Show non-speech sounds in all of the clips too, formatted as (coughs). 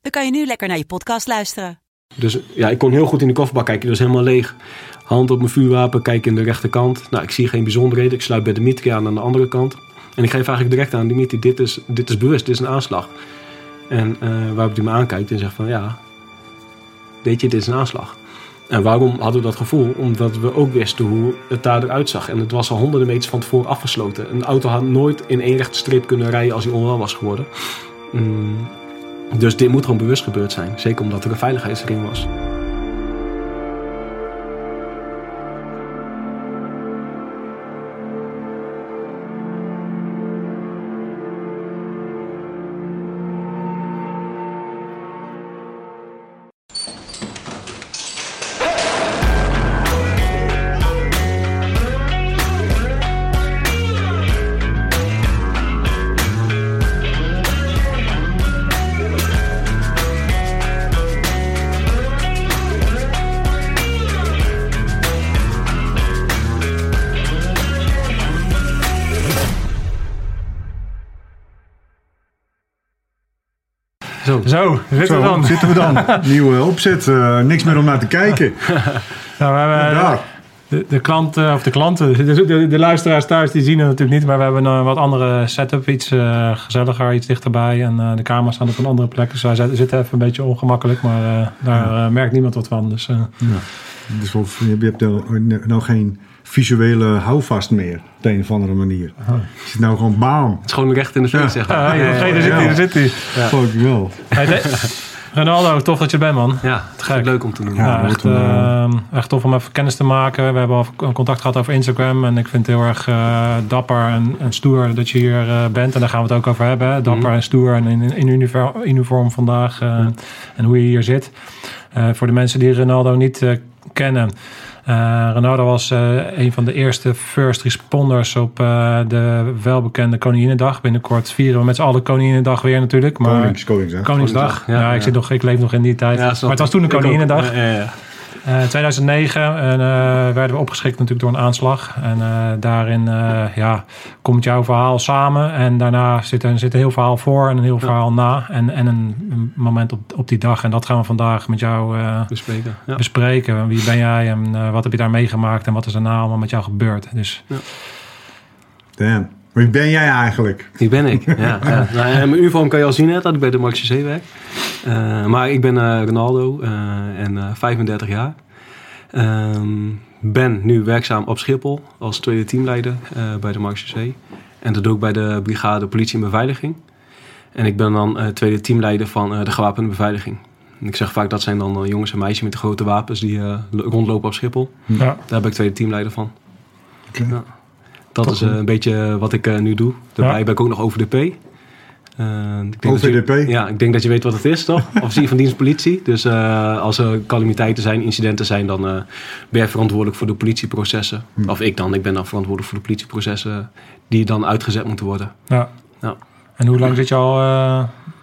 dan kan je nu lekker naar je podcast luisteren. Dus ja, ik kon heel goed in de kofferbak kijken. Dat is helemaal leeg. Hand op mijn vuurwapen, kijk in de rechterkant. Nou, ik zie geen bijzonderheden. Ik sluit bij Dimitri aan aan de andere kant. En ik geef eigenlijk direct aan Dimitri, dit is, dit is bewust, dit is een aanslag. En uh, waarop hij me aankijkt en zegt van ja, weet je, dit is een aanslag. En waarom hadden we dat gevoel? Omdat we ook wisten hoe het daar eruit zag. En het was al honderden meters van tevoren afgesloten. Een auto had nooit in één rechte streep kunnen rijden als hij onwel was geworden. Mm, dus dit moet gewoon bewust gebeurd zijn. Zeker omdat er een veiligheidsring was. Zo, Zo zitten we dan. zitten we dan. (laughs) Nieuwe opzet, uh, niks meer om naar te kijken. (laughs) nou, we hebben, de, de klanten, of de klanten, de, de, de, luisteraars thuis, die zien het natuurlijk niet. Maar we hebben een wat andere setup, iets uh, gezelliger, iets dichterbij. En uh, de camera's staan op een andere plek. Dus wij zitten even een beetje ongemakkelijk, maar daar ja. merkt niemand wat van. Dus, ja. dus je hebt er nou geen visuele houvast meer. Op de een of andere manier. Je zit nou gewoon bam. Het is gewoon recht in de face, zeg maar. Ja, ja, daar zit hij, daar zit hij. Fuck wel. Ronaldo, tof dat je bent, man. Ja, het is leuk om te doen. Ja, echt, uh, echt tof om even kennis te maken. We hebben al contact gehad over Instagram. En ik vind het heel erg uh, dapper en, en, stoer dat je hier uh, bent. En daar gaan we het ook over hebben. Dapper mm. en stoer en in, in uniform, uniform vandaag. Mm. En hoe je hier zit. voor de mensen die Ronaldo niet kennen... Uh, Ronaldo was uh, een van de eerste first responders op uh, de welbekende Koninginnedag. Binnenkort vieren we met z'n allen Koninginnedag weer natuurlijk. Maar Konings, Koningsdag. Koningsdag. Ja, ja, ik, Zit nog, ik leef nog in die tijd. maar het was toen een Koninginnedag. Ja, uh, 2009 uh, werden we opgeschrikt natuurlijk door een aanslag. En uh, daarin ja, komt jouw verhaal samen. En daarna zit er, zit een heel verhaal voor en een heel verhaal na. En, en een, een, moment op, op die dag. En dat gaan we vandaag met jou bespreken. Ja. bespreken. Wie ben jij en wat heb je daar meegemaakt? En wat is er na allemaal met jou gebeurd? Dus... Damn. Wie ben jij eigenlijk? Wie ben ik? Ja, ja. Nou, mijn uniform kan je al zien dat ik bij de Max C werk. Uh, maar ik ben uh, Ronaldo uh, en 35 jaar. Ehm, ben nu werkzaam op Schiphol als tweede teamleider bij de Max C. En dat doe ik bij de brigade politie en beveiliging. En ik ben dan tweede teamleider van de gewapende beveiliging. En ik zeg vaak dat zijn dan jongens en meisjes met de grote wapens die rondlopen op Schiphol. Ja. Daar ben ik tweede teamleider van. Okay. Ja. Dat is uh, een beetje wat ik uh, nu doe. Daarbij ja. ben ik ook nog over de P. Uh, ik denk OVDP? Je, ja, ik denk dat je weet wat het is, toch? (laughs) Officier van dienst politie. Dus als er calamiteiten zijn, incidenten zijn, dan ben jij verantwoordelijk voor de politieprocessen. Hm. Of ik dan, ik ben dan verantwoordelijk voor de politieprocessen die dan uitgezet moeten worden. Ja. ja. En hoe lang zit je al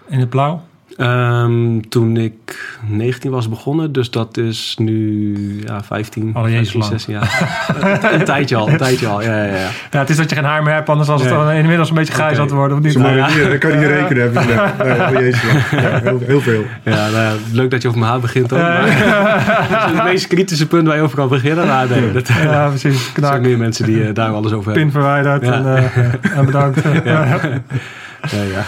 in het blauw? Um, toen ik 19 was begonnen, dus dat is nu ja, 15, oh, 15 16 jaar. (laughs) een tijdje al, een (laughs) tijdje al. Ja, ja, ja. ja, het is dat je geen haar meer hebt, anders was het nee. inmiddels een beetje grijs okay. aan te worden. Of niet? Ja. Dan kan je niet rekenen hebben. (laughs) Nee, oh, jezus, ja, heel, heel, veel. Ja, nou, leuk dat je over mijn haar begint ook. Maar, dat is het meest kritische punt waar je over kan beginnen. Maar nee, dat, ja, precies. Er zijn meer mensen die uh, daar alles over hebben. Pin verwijderd en, uh, en bedankt. ja. ja.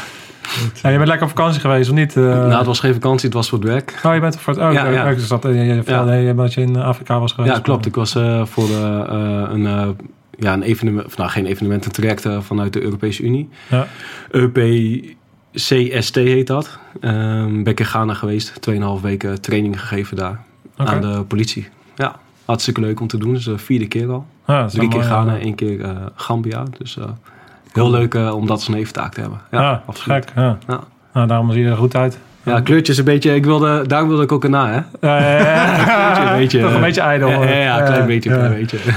Ja, je bent lekker op vakantie geweest, of niet? Uh... Nou, het was geen vakantie, het was voor het werk. Oh, je bent voor het... Oh, ja, ja. Dat, je, je vertelde ja. dat je in Afrika was geweest. Ja, klopt. Ik was uh, voor uh, een, ja, een evenement... Of nou, geen evenement, een traject vanuit de Europese Unie. Ja. EUPCST heet dat. Um, ben ik in Ghana geweest. Tweeënhalf weken training gegeven daar. Okay. Aan de politie. Ja, hartstikke leuk om te doen. Dus de vierde keer al. Ja, Drie keer Ghana, één keer Gambia. Dus... Heel leuk uh, om dat als een neventaak te hebben. Ja, ja absoluut. Gek, ja. ja. Nou, daarom zie je er goed uit. Ja, kleurtjes een beetje. Ik wilde, daar wilde ik ook een na, hè? (laughs) Kleurtje een beetje. (laughs) Toch een eh, beetje ijdel. Ja, ja, ja, een klein beetje, klein beetje. (laughs)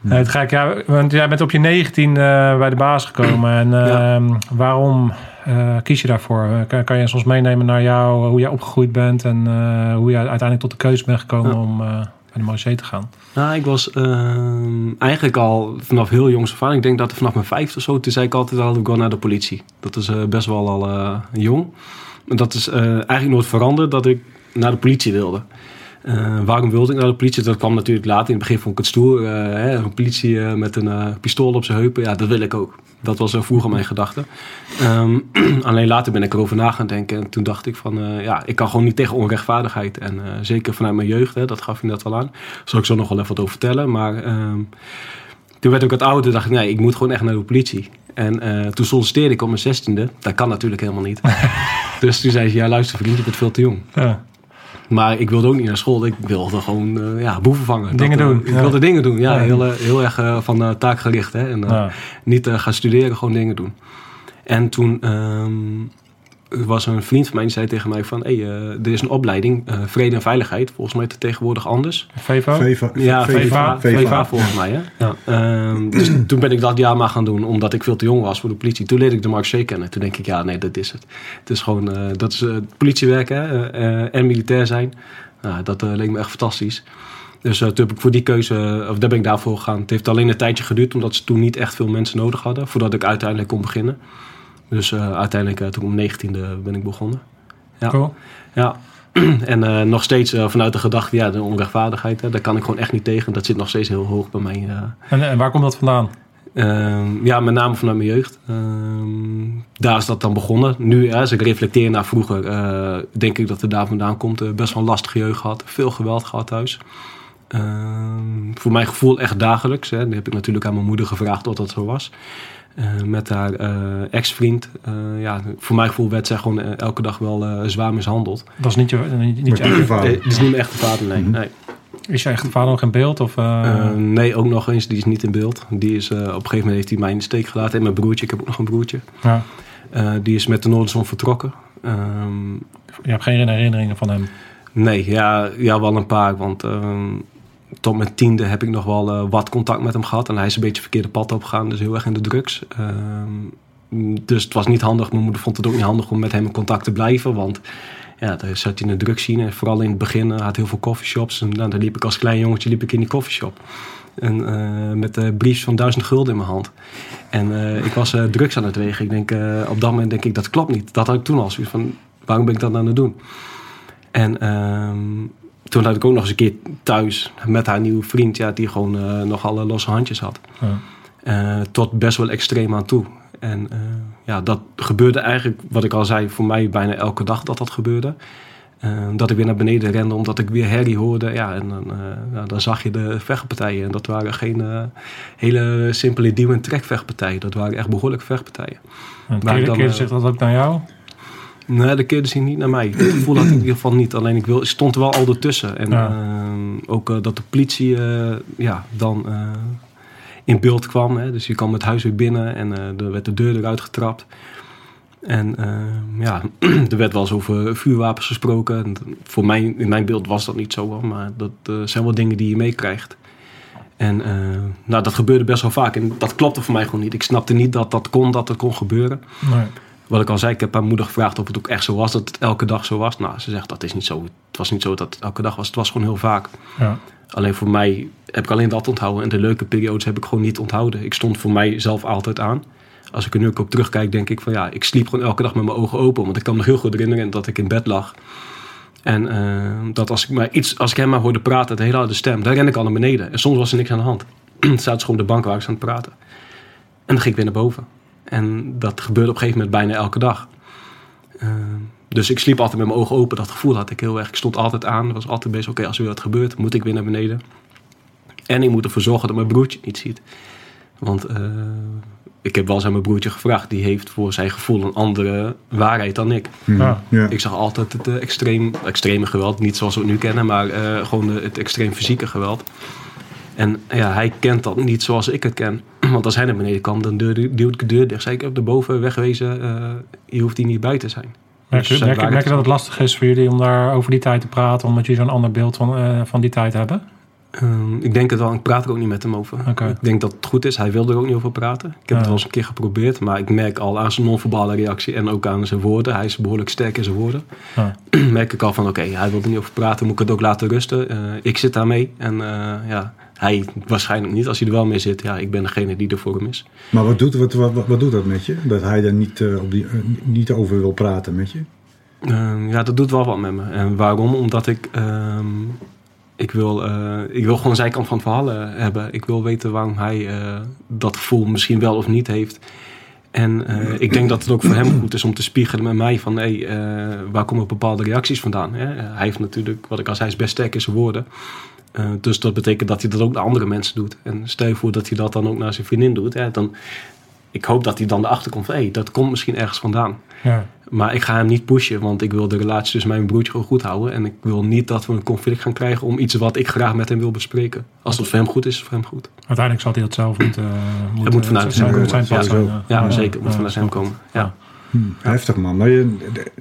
Nee, het gek, ja, want jij bent op je 19 eh, bij de baas gekomen. En Ja. ehm, waarom eh, kies je daarvoor? Eh, Kan, kan je soms meenemen naar jou, hoe jij opgegroeid bent en eh, hoe je uiteindelijk tot de keuze bent gekomen Ja. om eh bij de Marseille te gaan? Nou, ik was ehm, eigenlijk al vanaf heel jongs af. Ik denk dat vanaf mijn vijfde of zo, toen zei ik altijd al, ik wil naar de politie. Dat is eh, best wel al eh, jong. Maar dat is eh, eigenlijk nooit veranderd dat ik naar de politie wilde. Eh, waarom wilde ik naar de politie? Dat kwam natuurlijk later. In het begin vond ik het stoer. eh, hè, een politie eh, met een pistool op zijn heupen. Ja, dat wil ik ook. Dat was vroeger mijn gedachte. Ehm, (clears throat) alleen later ben ik erover na gaan denken. En toen dacht ik van, ja, ik kan gewoon niet tegen onrechtvaardigheid. En zeker vanuit mijn jeugd, hè, dat gaf je net al aan. Daar zal ik zo nog wel even wat over vertellen. Maar ehm, toen werd ik wat ouder. dacht ik, nee, ik moet gewoon echt naar de politie. En toen solliciteerde ik op mijn zestiende. Dat kan natuurlijk helemaal niet. (laughs) dus toen zei ze, ja luister vriend, je bent veel te jong. Ja. Maar ik wilde ook niet naar school. Ik wilde gewoon eh, ja, boeven vangen. Dingen Dat, eh, doen, Ik wilde dingen doen. Ja. Heel, eh, heel erg van taakgericht. Hè? En. Niet gaan studeren, gewoon dingen doen. En toen ehm, was er een vriend van mij die zei tegen mij van... Hey, eh, er is een opleiding, eh, vrede en veiligheid. Volgens mij is het tegenwoordig anders. Veva, Ja. VVA volgens mij. Hè? Ja. Ehm, dus toen ben ik dat jaar maar gaan doen, omdat ik veel te jong was voor de politie. Toen leerde ik de Marseille kennen. Toen denk ik, ja, nee, dat is het. Het is gewoon, eh, dat is eh, politiewerk hè? en militair zijn. Nou, dat leek me echt fantastisch. Dus eh, toen heb ik voor die keuze, of daar ben ik daarvoor gegaan. Het heeft alleen een tijdje geduurd, omdat ze toen niet echt veel mensen nodig hadden. Voordat ik uiteindelijk kon beginnen. Dus eh, uiteindelijk, eh, toen om 19e ben ik begonnen. Ja. Cool. Ja, (clears throat) en eh, nog steeds vanuit de gedachte, ja, de onrechtvaardigheid, hè, daar kan ik gewoon echt niet tegen. Dat zit nog steeds heel hoog bij mij. En, en waar komt dat vandaan? Ehm, ja, met name vanuit mijn jeugd. Ehm, daar is dat dan begonnen. Nu, hè, als ik reflecteer naar vroeger, denk ik dat het daar vandaan komt. Best wel een lastige jeugd gehad, veel geweld gehad thuis. Ehm, voor mijn gevoel echt dagelijks. Hè. Die heb ik natuurlijk aan mijn moeder gevraagd of dat zo was. Eh, met haar eh, ex-vriend. Eh, ja, voor mijn gevoel werd zij gewoon elke dag wel eh, zwaar mishandeld. Dat is niet je, niet, je echt- vader. Eh, Het is niet mijn echte vader, nee. Mhm. nee. Is je echte vader nog in beeld? Of, nee, ook nog eens. Die is niet in beeld. Die is, op een gegeven moment heeft hij mij in de steek gelaten. En mijn broertje, ik heb ook nog een broertje. ja. Eh, die is met de Noorderzon vertrokken. Ehm, Je hebt geen herinneringen van hem. nee, ja, ja, wel een paar. Want ehm, tot mijn tiende heb ik nog wel eh, wat contact met hem gehad. En hij is een beetje verkeerde pad opgegaan. Dus heel erg in de drugs. Ehm, dus het was niet handig. Mijn moeder vond het ook niet handig om met hem in contact te blijven. Want ja, daar zat hij in de drugscene. Vooral in het begin eh, had heel veel coffeeshops. En nou, daar liep ik als klein jongetje liep ik in die coffeeshop. En, eh, met eh briefs van duizend gulden in mijn hand. En ik was drugs aan het wegen. Ik denk, op dat moment denk ik, dat klopt niet. Dat had ik toen al zoiets van, waarom ben ik dat aan het doen? En ehm, toen had ik ook nog eens een keer thuis met haar nieuwe vriend, ja, die gewoon eh, nog alle losse handjes had. Ja. Eh, tot best wel extreem aan toe. En eh, ja, dat gebeurde eigenlijk, wat ik al zei, voor mij bijna elke dag dat dat gebeurde. Dat ik weer naar beneden rende omdat ik weer herrie hoorde. Ja, en dan, dan zag je de vechtpartijen. En dat waren geen hele simpele duw- en trekvechtpartijen. Dat waren echt behoorlijke vechtpartijen. En Maar keerde, dan, eh, zich dat ook naar jou? Nee, de keerde zich niet naar mij. Het gevoel had ik in ieder geval niet. Alleen ik wil, ik stond er wel al ertussen. En Ja. ehm, ook eh, dat de politie eh, ja, dan eh, in beeld kwam. Hè. Dus je kwam het huis weer binnen en er werd de deur eruit getrapt. En ehm, ja, (clears throat) er werd wel eens over vuurwapens gesproken. En voor mij, in mijn beeld was dat niet zo. Maar dat zijn wel dingen die je meekrijgt. En nou, dat gebeurde best wel vaak. En dat klopte voor mij gewoon niet. Ik snapte niet dat dat kon, dat het kon gebeuren. Nee. Wat ik al zei, ik heb haar moeder gevraagd of het ook echt zo was, dat het elke dag zo was. Nou, ze zegt dat is niet zo. Het was niet zo dat het elke dag was, het was gewoon heel vaak. Ja. Alleen voor mij heb ik alleen dat onthouden. En de leuke periodes heb ik gewoon niet onthouden. Ik stond voor mij zelf altijd aan. Als ik er nu ook op terugkijk, denk ik van ja, ik sliep gewoon elke dag met mijn ogen open. Want ik kan me nog heel goed herinneren dat ik in bed lag. En eh, dat als ik, maar iets, als ik hem maar hoorde praten, de hele harde stem, daar ren ik al naar beneden. En soms was er niks aan de hand. Dan zaten ze gewoon op de bank waar ik aan het praten. En dan ging ik weer naar boven. En dat gebeurde op een gegeven moment bijna elke dag. Eh, dus ik sliep altijd met mijn ogen open. Dat gevoel had ik heel erg. Ik stond altijd aan. was altijd bezig. Oké, als er weer wat gebeurt, moet ik weer naar beneden. En ik moet ervoor zorgen dat mijn broertje het niet ziet. Want eh, ik heb wel eens aan mijn broertje gevraagd. Die heeft voor zijn gevoel een andere waarheid dan ik. Ja. Ja. Ik zag altijd het eh, extreem, extreme geweld. Niet zoals we het nu kennen, maar eh, gewoon de- het extreem fysieke geweld. En ja, hij kent dat niet zoals ik het ken. (clears throat) Want als hij naar beneden kwam, dan duwde duwde ik de deur dicht. Zei ik, op de boven wegwezen, eh, je hoeft hier niet bij te zijn. Merk, Dus je- merk, je dat het- lastig is voor jullie om daar over die tijd te praten, omdat jullie zo'n ander beeld van, eh, van die tijd hebben? Ehm, ik denk het wel. Ik praat er ook niet met hem over. Ik denk dat het goed is. Hij wil er ook niet over praten. Ik heb Ja. het wel eens een keer geprobeerd. Maar ik merk al aan zijn non-verbale reactie en ook aan zijn woorden. Hij is behoorlijk sterk in zijn woorden. Ja. (clears throat) merk ik al van oké, hij wil er niet over praten. Moet ik het ook laten rusten. Eh, ik zit daarmee. En ja, hij waarschijnlijk niet. Als hij er wel mee zit. Ja, ik ben degene die er voor hem is. Maar wat doet, wat, wat, wat doet dat met je? Dat hij daar niet, eh, op die, eh, niet over wil praten met je? Ehm, ja, dat doet wel wat met me. En waarom? Omdat ik... ehm, ik, wil, eh, ik wil gewoon zijn kant van het verhaal hebben. Ik wil weten waarom hij dat gevoel misschien wel of niet heeft. En ik denk dat het ook voor hem goed is om te spiegelen met mij van... Hey, waar komen bepaalde reacties vandaan? Hè? Hij heeft natuurlijk, wat ik al zei, is best sterk in zijn woorden. Eh, dus dat betekent dat hij dat ook naar andere mensen doet. En stel je voor dat hij dat dan ook naar zijn vriendin doet. Hè, dan, ik hoop dat hij dan erachter komt van... Hey, dat komt misschien ergens vandaan. Ja. Maar ik ga hem niet pushen, want ik wil de relatie tussen mij en mijn broertje gewoon goed houden. En ik wil niet dat we een conflict gaan krijgen om iets wat ik graag met hem wil bespreken. Als het voor hem goed is, is het voor hem goed. Uiteindelijk zal hij dat zelf moeten... moeten moet vanuit zijn, zijn komen. pad Ja, zijn. Ja, zeker. Het moet vanuit hem komen. Ja. Hm, Heftig man. Maar je, de-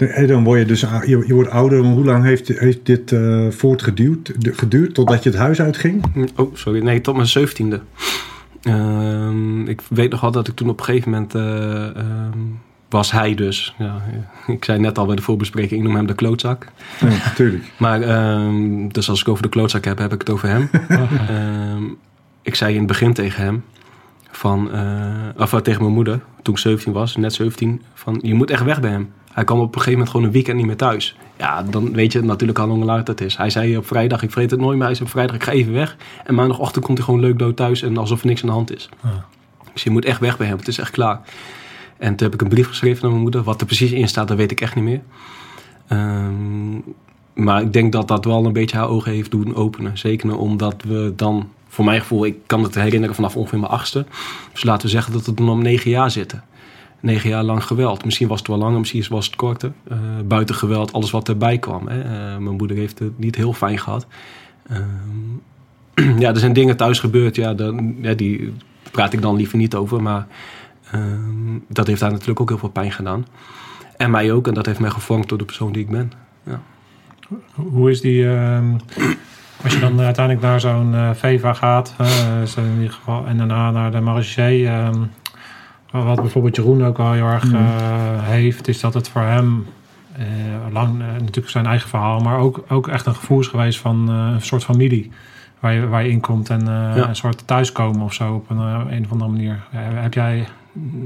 de- dan word je dus je, je wordt ouder. Hoe lang heeft, heeft dit voortgeduurd de- geduurd totdat je het huis uitging? Oh, sorry. Nee, tot mijn zeventiende. Ehm, ik weet nog wel dat ik toen op een gegeven moment... eh, ehm, was hij dus. Ja, ik zei net al bij de voorbespreking, ik noem hem de klootzak. Ja, natuurlijk. Maar, ehm, dus als ik over de klootzak heb, heb ik het over hem. (laughs) Ik zei in het begin tegen hem, van, eh, of tegen mijn moeder, toen ik 17 was, net 17, van je moet echt weg bij hem. Hij kwam op een gegeven moment gewoon een weekend niet meer thuis. Ja, dan weet je natuurlijk al hoe laat het is. Hij zei op vrijdag, ik vergeet het nooit meer, hij zei op vrijdag, ik ga even weg. En maandagochtend komt hij gewoon leuk dood thuis en alsof er niks aan de hand is. Ja. Dus je moet echt weg bij hem, het is echt klaar. En toen heb ik een brief geschreven naar mijn moeder. Wat er precies in staat, dat weet ik echt niet meer. Ehm, maar ik denk dat dat wel een beetje haar ogen heeft doen openen. Zeker omdat we dan, voor mijn gevoel, ik kan het herinneren vanaf ongeveer mijn achtste. Dus laten we zeggen dat we dan om negen jaar zitten. Negen jaar lang geweld. Misschien was het wel langer, misschien was het korter. Eh, buiten geweld, alles wat erbij kwam. Hè. Eh, mijn moeder heeft het niet heel fijn gehad. Ehm, (clears throat) ja, er zijn dingen thuis gebeurd. Ja, dan, ja, die praat ik dan liever niet over. Maar ehm, dat heeft haar natuurlijk ook heel veel pijn gedaan. En mij ook. En dat heeft mij gevormd tot de persoon die ik ben. Hoe is die... ehm, als je dan uiteindelijk naar zo'n eh, VEVA gaat, in ieder geval, en daarna naar de ehm, wat bijvoorbeeld Jeroen ook al heel erg Mhm. eh, heeft, is dat het voor hem eh, lang, eh, natuurlijk zijn eigen verhaal, maar ook, ook echt een gevoel is geweest van een soort familie. Waar je, waar je in komt en Ja. een soort thuiskomen of zo op een, een of andere manier. Heb jij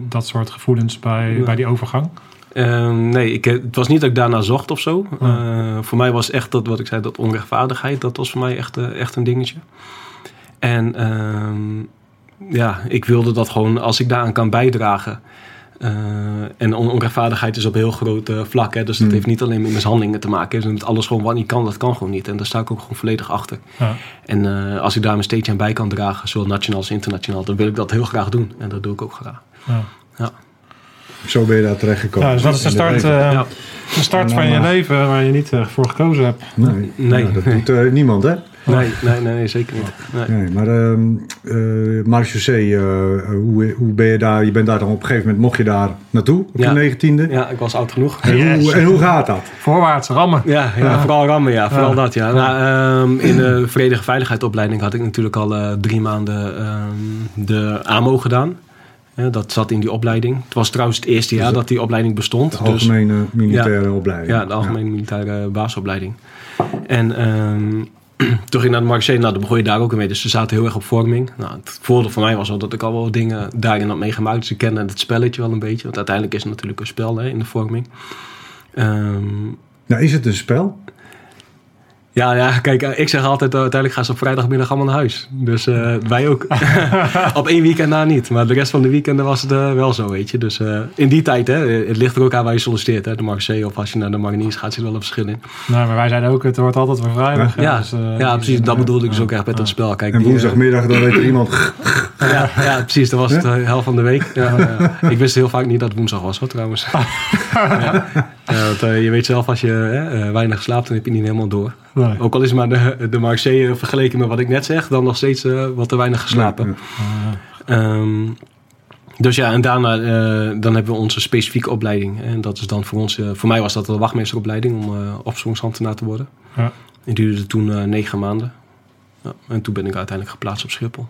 dat soort gevoelens bij, Ja. bij die overgang? Ehm, nee, ik, het was niet dat ik daarna zocht of zo. Voor mij was echt dat, wat ik zei, dat onrechtvaardigheid, dat was voor mij echt, echt een dingetje. En ehm, ja, ik wilde dat gewoon, als ik daaraan kan bijdragen. eh, en on- onrechtvaardigheid is op heel groot eh, vlak. Hè, dus dat Hmm. heeft niet alleen met mishandelingen te maken. Dus met alles gewoon wat niet kan, dat kan gewoon niet. En daar sta ik ook gewoon volledig achter. Ja. En eh, als ik daar mijn steentje aan bij kan dragen, zowel nationaal als internationaal, dan wil ik dat heel graag doen. En dat doe ik ook graag. Ja. Zo ben je daar terechtgekomen. Ja, dus dat is de start, eh, Ja. de start van je leven waar je niet eh, voor gekozen hebt. Nee, Nee. Ja, dat doet eh, niemand, hè? Nee, nee, nee, zeker niet. Nee. Nee, maar ehm uh, eh, hoe, hoe ben je daar? Je bent daar dan op een gegeven moment, mocht je daar naartoe op Ja. je negentiende? Ja, ik was oud genoeg. En, hoe, en hoe gaat dat? Voorwaarts, rammen. Ja, ja, vooral rammen, ja. Vooral Ja. dat, ja. Nou, ehm, in de Verenigde Veiligheidsopleiding had ik natuurlijk al eh, drie maanden ehm, de AMO gedaan. Ja, dat zat in die opleiding. Het was trouwens het eerste jaar Dus dat die opleiding bestond. De Dus, algemene militaire opleiding. ja, de algemene militaire basisopleiding. En ehm, (clears throat) toen ging ik naar de Marseille, nou, dan begon je daar ook mee. Dus ze zaten heel erg op vorming. Nou, het voordeel voor mij was wel dat ik al wel dingen daarin had meegemaakt. Dus ik kende het spelletje wel een beetje. Want uiteindelijk is het natuurlijk een spel hè, in de vorming. Ehm, Nou, is het een spel? Ja, ja, kijk, eh, ik zeg altijd, uh, uiteindelijk gaan ze op vrijdagmiddag allemaal naar huis. Dus uh, wij ook. (laughs) (laughs) op één weekend na niet. Maar de rest van de weekenden was het uh, wel zo, weet je. Dus uh, in die tijd, hè, het ligt er ook aan waar je solliciteert. Hè. De Marseille of als je naar de Mariniers gaat, zit wel een verschil in. Nou, maar wij zeiden ook, het wordt altijd weer vrijdag. Ja, dus, ja precies. Dat bedoelde ik dus ook echt met dat spel. Kijk, en die, woensdagmiddag, dan weet er (clears throat) iemand... ja, ja, precies. Dat was het de helft van de week. Ja, ik wist heel vaak niet dat het woensdag was, hoor, trouwens. (laughs) ja, want, je weet zelf, als je weinig slaapt, dan heb je niet helemaal door. Nee. Ook al is maar de, de Marseille vergeleken met wat ik net zeg, dan nog steeds uh, wat te weinig geslapen. Um, Dus ja, en daarna eh, dan hebben we onze specifieke opleiding. En dat is dan voor ons, eh, voor mij was dat de wachtmeesteropleiding om opsporingsambtenaar te worden. Ja. Die duurde toen eh, negen maanden. Ja, en toen ben ik uiteindelijk geplaatst op Schiphol.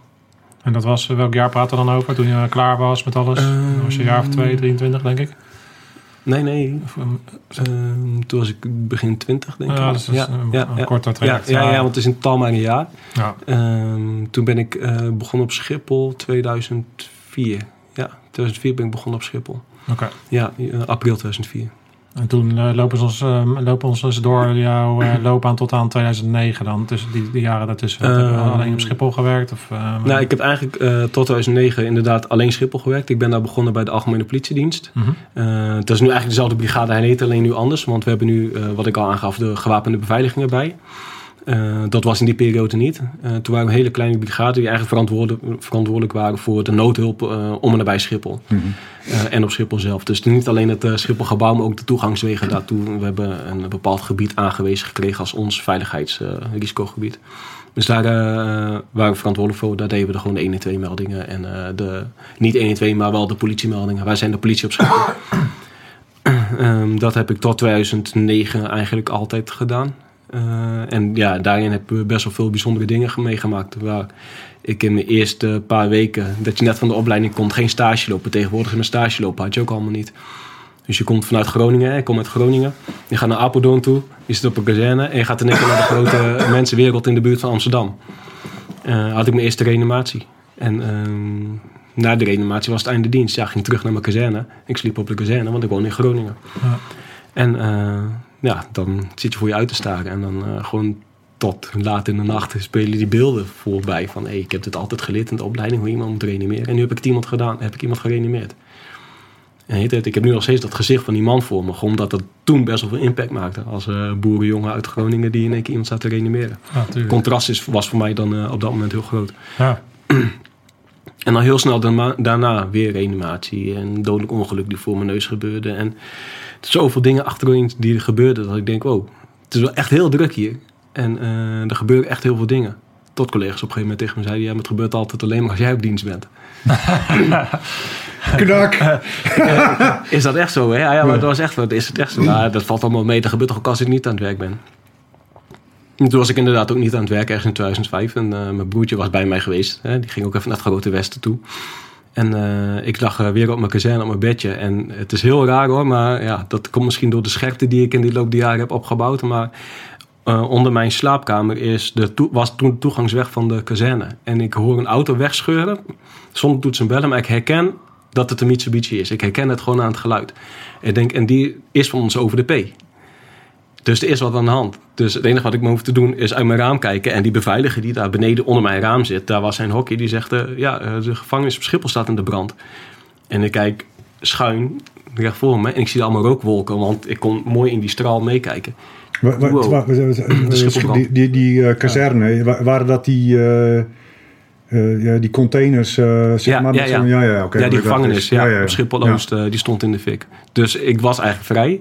En dat was, eh, welk jaar praten we dan over? Toen je klaar was met alles? Ehm, was je een jaar of twee, 23 denk ik? Nee, nee. Of, ehm, Ehm, toen was ik begin twintig, denk ik. Ja, dus dat is een- een ja, traject, ja, ja. ja, want het is totaal maar een jaar. ja. Ehm, toen ben ik eh, begonnen op Schiphol 2004. Ja, 2004 ben ik begonnen op Schiphol. Oké. Ja, eh, april 2004. En toen eh, lopen, ze ons, eh, lopen ons dus door jouw eh, (clears throat) loopbaan tot aan 2009 dan? Tussen die, die jaren daartussen. Heb je Ehm, alleen op Schiphol gewerkt? Of, eh, Nou, ik heb eigenlijk eh, tot 2009 inderdaad alleen Schiphol gewerkt. Ik ben daar begonnen bij de Algemene Politiedienst. Mhm. Eh, het is nu eigenlijk dezelfde brigade, hij heet alleen nu anders. Want we hebben nu, wat ik al aangaf, de gewapende beveiliging erbij. Eh, dat was in die periode niet. Eh, toen waren we een hele kleine brigade die eigenlijk verantwoordelijk, verantwoordelijk waren voor de noodhulp eh, om en nabij Schiphol. Eh, en op Schiphol zelf. Dus niet alleen het Schipholgebouw, maar ook de toegangswegen daartoe. We hebben een bepaald gebied aangewezen gekregen als ons veiligheidsrisicogebied. dus daar waren we verantwoordelijk voor. Daar deden we de gewoon de 112 meldingen. En de, niet 112, maar wel de politiemeldingen. Wij zijn de politie op Schiphol. um, (coughs) dat heb ik tot 2009 eigenlijk altijd gedaan. Uh, en ja, daarin hebben we best wel veel bijzondere dingen meegemaakt. Waar ik in mijn eerste paar weken, dat je net van de opleiding komt, geen stage lopen. Tegenwoordig in een stage lopen had je ook allemaal niet. Dus je komt vanuit Groningen, ik kom uit Groningen. Je gaat naar Apeldoorn toe, je zit op een kazerne en je gaat in één keer naar de grote (laughs) mensenwereld in de buurt van Amsterdam. Uh, had ik mijn eerste reanimatie. En uh, na de reanimatie was het einde dienst. Ja, ging terug naar mijn kazerne. Ik sliep op de kazerne, want ik woon in Groningen. Ja. En uh, ja, dan zit je voor je uit te staren. En dan uh, gewoon tot laat in de nacht spelen die beelden voorbij. Van hey, ik heb dit altijd geleerd in de opleiding hoe iemand moet reanimeren. En nu heb ik het iemand gedaan, heb ik iemand gereanimeerd. En het, ik heb nu nog steeds dat gezicht van die man voor me. Omdat dat toen best wel veel impact maakte. Als uh, boerenjongen uit Groningen die in één keer iemand staat te reanimeren. Ja, Contrast is, was voor mij dan uh, op dat moment heel groot. Ja. (clears throat) En dan heel snel daarna, daarna weer reanimatie. En dodelijk ongeluk die voor mijn neus gebeurde. En zoveel dingen achterin die er gebeurden. Dat ik denk, wow, het is wel echt heel druk hier. En uh, er gebeuren echt heel veel dingen. Tot collega's op een gegeven moment tegen me zeiden... ja, maar het gebeurt altijd alleen maar als jij op dienst bent. (laughs) Knak! (laughs) is dat echt zo? Hè? Ja, ja, maar dat was echt, is het echt zo. Nou, dat valt allemaal mee. Dat gebeurt toch ook als ik niet aan het werk ben. En toen was ik inderdaad ook niet aan het werk, ergens in 2005. En uh, mijn broertje was bij mij geweest. Hè? Die ging ook even naar het Grote Westen toe. En uh, ik lag uh, weer op mijn kazerne, op mijn bedje. En het is heel raar hoor, maar ja, dat komt misschien door de scherpte die ik in die loop der jaren heb opgebouwd. Maar uh, onder mijn slaapkamer is de was toen de toegangsweg van de kazerne. En ik hoor een auto wegscheuren, zonder toets en bellen, maar ik herken dat het een Mitsubishi is. Ik herken het gewoon aan het geluid. Ik denk, en die is van ons over de P. Dus er is wat aan de hand. Dus het enige wat ik me hoef te doen is uit mijn raam kijken. En die beveiliger die daar beneden onder mijn raam zit, daar was zijn hockey. Die zegt, uh, ja, de gevangenis op Schiphol staat in de brand. En ik kijk schuin recht voor me en ik zie allemaal rookwolken. Want ik kon mooi in die straal meekijken. Wow. (clears throat) De die die, die uh, kazerne, wa- waren dat die, uh, ja, die containers, zeg Ja, maar? ja, ja. ja, ja, oké, ja, die gevangenis ja, ja, ja. op Schiphol-Oost, eh, die stond in de fik. Dus ik was eigenlijk vrij.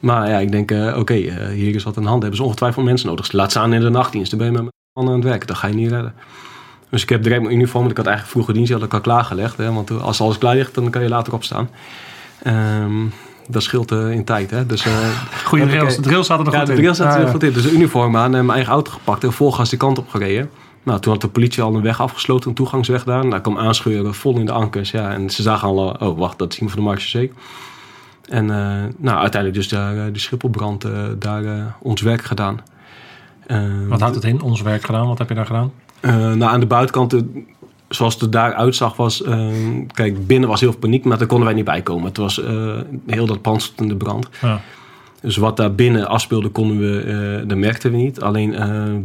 Maar ja, ik denk, eh, oké, eh, hier is wat aan de hand. Hebben ze ongetwijfeld mensen nodig. Laat staan in de nachtdienst. Dan ben je met mannen aan het werk. Dat ga je niet redden. Dus ik heb direct mijn uniform. want Ik had eigenlijk vroeger dienst. Die had ik al klaargelegd. Hè, want als alles klaar ligt, dan kan je later opstaan. Ehm, dat scheelt eh, in tijd. Hè. Dus, (laughs) Goede eh, De drills zaten er ja, goed de in. drill staat er Ja, heel ja. goed in. Dus de uniform aan en mijn eigen auto gepakt en vol gas die kant op gereden. Nou, toen had de politie al een weg afgesloten, een toegangsweg daar. Nou, ik kwam aanscheuren, vol in de ankers. Ja, en ze zagen al, oh wacht, dat is iemand van de Marche En eh, nou, uiteindelijk dus daar, eh, de Schipholbrand, eh, daar ons werk gedaan. Wat houdt het in? Ons werk gedaan? Wat heb je daar gedaan? nou, aan de buitenkant, zoals het er daar uitzag, was... kijk, binnen was heel veel paniek, maar daar konden wij niet bij komen. Het was heel dat pand stond in de brand. Ja. Dus wat daar binnen afspeelde, konden we, eh dat merkten we niet. Alleen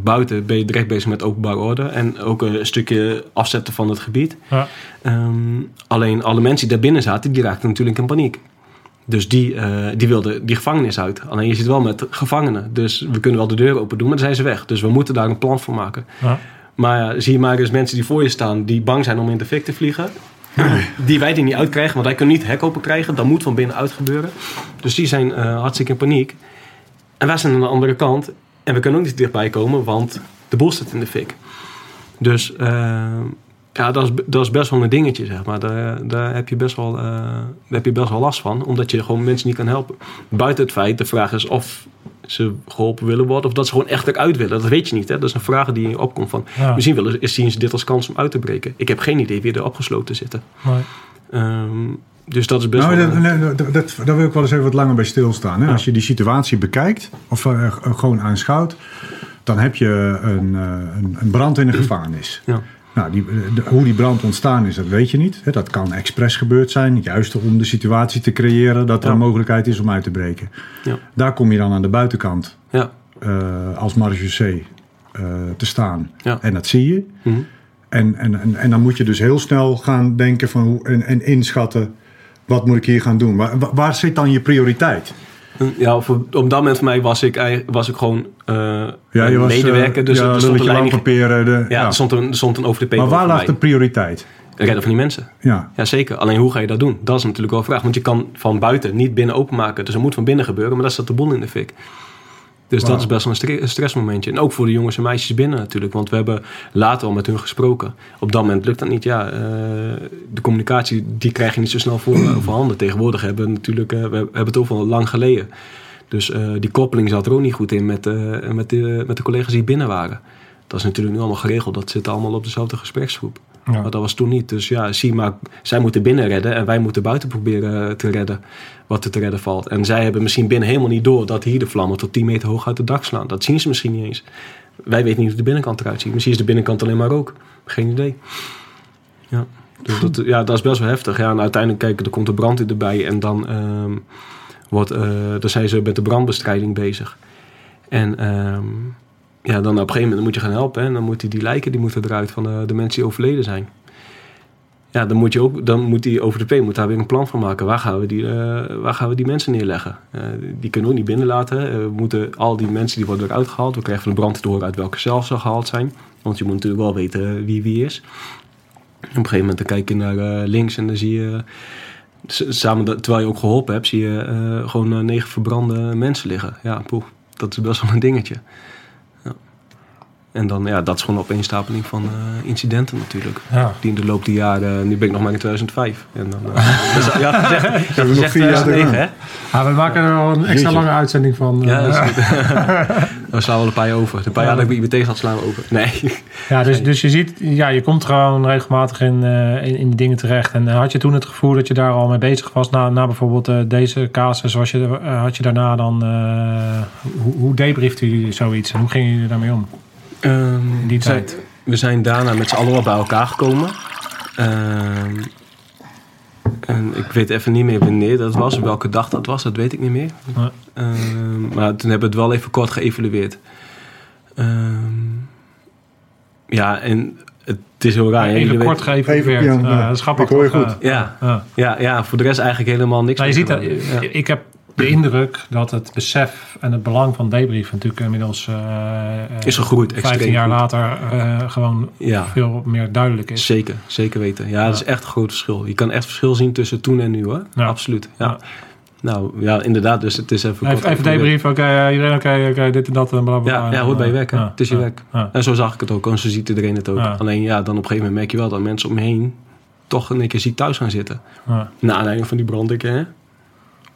buiten ben je direct bezig met openbare orde. En ook een stukje afzetten van het gebied. Ja. Ehm, alleen alle mensen die daar binnen zaten, die raakten natuurlijk in paniek. Dus die, eh, die wilden die gevangenis uit. Alleen je zit wel met gevangenen. Dus we kunnen wel de deur open doen, maar dan zijn ze weg. Dus we moeten daar een plan voor maken. Ja. Maar zie je maar eens mensen die voor je staan, die bang zijn om in de fik te vliegen. (clears throat) Die wij er niet uitkrijgen, want wij kunnen niet hek open krijgen. Dat moet van binnenuit gebeuren. Dus die zijn eh, hartstikke in paniek. En wij zijn aan de andere kant. En we kunnen ook niet dichtbij komen, want de boel zit in de fik. Dus eh, Ja, dat is, dat is best wel een dingetje, zeg maar. Daar, daar, heb je best wel, eh, daar heb je best wel last van. Omdat je gewoon mensen niet kan helpen. Buiten het feit, de vraag is of ze geholpen willen worden... of dat ze gewoon echt eruit willen. Dat weet je niet, hè. Dat is een vraag die opkomt van... Ja. Misschien willen, zien ze dit als kans om uit te breken. Ik heb geen idee wie er opgesloten zitten. Nee. Ehm, dus dat is best Nou, wel... dat, nee, dat, dat- daar wil ik wel eens even wat langer bij stilstaan. Hè? Als je die situatie bekijkt, of gewoon aanschouwt, dan heb je een, eh, een, een brand in een gevangenis. Ja. Nou, die, de- hoe die brand ontstaan is, dat weet je niet. Dat kan expres gebeurd zijn, juist om de situatie te creëren dat er Ja. een mogelijkheid is om uit te breken. Ja. Daar kom je dan aan de buitenkant Ja. eh, als marechaussee eh, te staan. En dat zie je. Mhm. En, en, en, en dan moet je dus heel snel gaan denken van hoe, en, en inschatten, wat moet ik hier gaan doen? Waar- waar zit dan je prioriteit? Ja, op, op dat moment voor mij was ik, was ik gewoon eh, Ja, je een was, medewerker. Dus ja, er stond een leiding... eh, de, Ja. Er, stond een, er stond een OVP Maar waar lag de prioriteit? Redden van die mensen. Ja. Ja, zeker. Alleen hoe ga je dat doen? Dat is natuurlijk wel een vraag. Want je kan van buiten niet binnen openmaken. Dus er moet van binnen gebeuren. Maar dat staat de bol in de fik. Dus dat is best wel een stre- een stressmomentje. En ook voor de jongens en meisjes binnen natuurlijk. Want we hebben later al met hun gesproken. Op dat moment lukt dat niet. Ja, eh, de communicatie die krijg je niet zo snel voor, eh, voorhanden. Tegenwoordig hebben we natuurlijk... eh, we hebben het over lang geleden. Dus die koppeling zat er ook niet goed in met, met, de, met de collega's die binnen waren. Dat is natuurlijk nu allemaal geregeld. Dat zit allemaal op dezelfde gespreksgroep. Maar dat was toen niet. Dus ja, zie maar, zij moeten binnen redden en wij moeten buiten proberen te redden wat er te redden valt. En zij hebben misschien binnen helemaal niet door dat hier de vlammen tot 10 meter hoog uit het dak slaan. Dat zien ze misschien niet eens. Wij weten niet hoe de binnenkant eruit ziet. Misschien is de binnenkant alleen maar rook. Geen idee. Ja, dus dat, ja, dat is best wel heftig. Ja, en uiteindelijk, kijk, er komt de brand erbij en dan, ehm, wordt, eh, dan zijn ze met de brandbestrijding bezig. En ehm, ja, dan op een gegeven moment moet je gaan helpen. En dan moeten die lijken die moeten eruit van de, de mensen die overleden zijn. Ja, dan moet, je ook, dan moet die OVP moet daar weer een plan van maken. Waar gaan we die, eh, waar gaan we die mensen neerleggen? Eh, die kunnen we ook niet binnenlaten. Eh, we moeten al die mensen die worden eruit gehaald. We krijgen van de brand te horen uit welke cel ze gehaald zijn. Want je moet natuurlijk wel weten wie wie is. Op een gegeven moment dan kijk je naar eh, links en dan zie je... Samen, terwijl je ook geholpen hebt, zie je eh, gewoon eh, negen verbrande mensen liggen. Ja, poeh, dat is best wel een dingetje. En dan, ja, dat is gewoon een opeenstapeling van eh, incidenten natuurlijk. Ja. Die in de loop der jaren, nu ben ik nog maar in 2005. En dan, (laughs) dus, ja, hebben ja, nog gezegd vier jaar te 2009, gaan. hè? Ja, we maken er wel een extra Jeetje. lange uitzending van. Ja, eh. dat is goed. (laughs) (laughs) we slaan wel een paar jaar over. De paar jaar dat ik bij IBT zat, slaan we over. Nee. Ja, dus, dus je ziet, ja, je komt gewoon regelmatig in, in, in die dingen terecht. En had je toen het gevoel dat je daar al mee bezig was na, na bijvoorbeeld deze casus? Was je, had je daarna dan, hoe, hoe debriefde jullie zoiets en hoe gingen jullie daarmee om? In die we zijn, tijd. we zijn daarna met z'n allen wel bij elkaar gekomen. Ehm, en ik weet even niet meer wanneer dat was, welke dag dat was, dat weet ik niet meer. Ja. Ehm, maar toen hebben we het wel even kort geëvalueerd. Ehm, ja, en het is heel raar. hè, Even kort geëvalueerd. Even, ja, Ja, ja. dat is grappig. Ik hoor je toch? goed. Ja, Ja. ja, ja, voor de rest eigenlijk helemaal niks. Nou, je meer ziet, dat. Ja. ik heb de indruk dat het besef en het belang van debrief natuurlijk inmiddels eh, eh, Is gegroeid, 15 extreem jaar later eh, gewoon Ja. veel meer duidelijk is. Zeker, zeker weten. Ja, dat is echt een groot verschil. Je kan echt verschil zien tussen toen en nu hoor. Ja. Absoluut. Ja. Nou ja, inderdaad. Dus het is even. Even, even debrief, oké, eh, iedereen oké, oké, dit en dat en bla bla Ja, ja, hoort bij je werk. Ja, het is je ja, werk. ja. En zo zag ik het ook. En zo ziet iedereen het ook. Alleen ja, dan op een gegeven moment merk je wel dat mensen om me heen toch een keer ziek thuis gaan zitten. Ja. Na aanleiding van die brand. Ik, hè?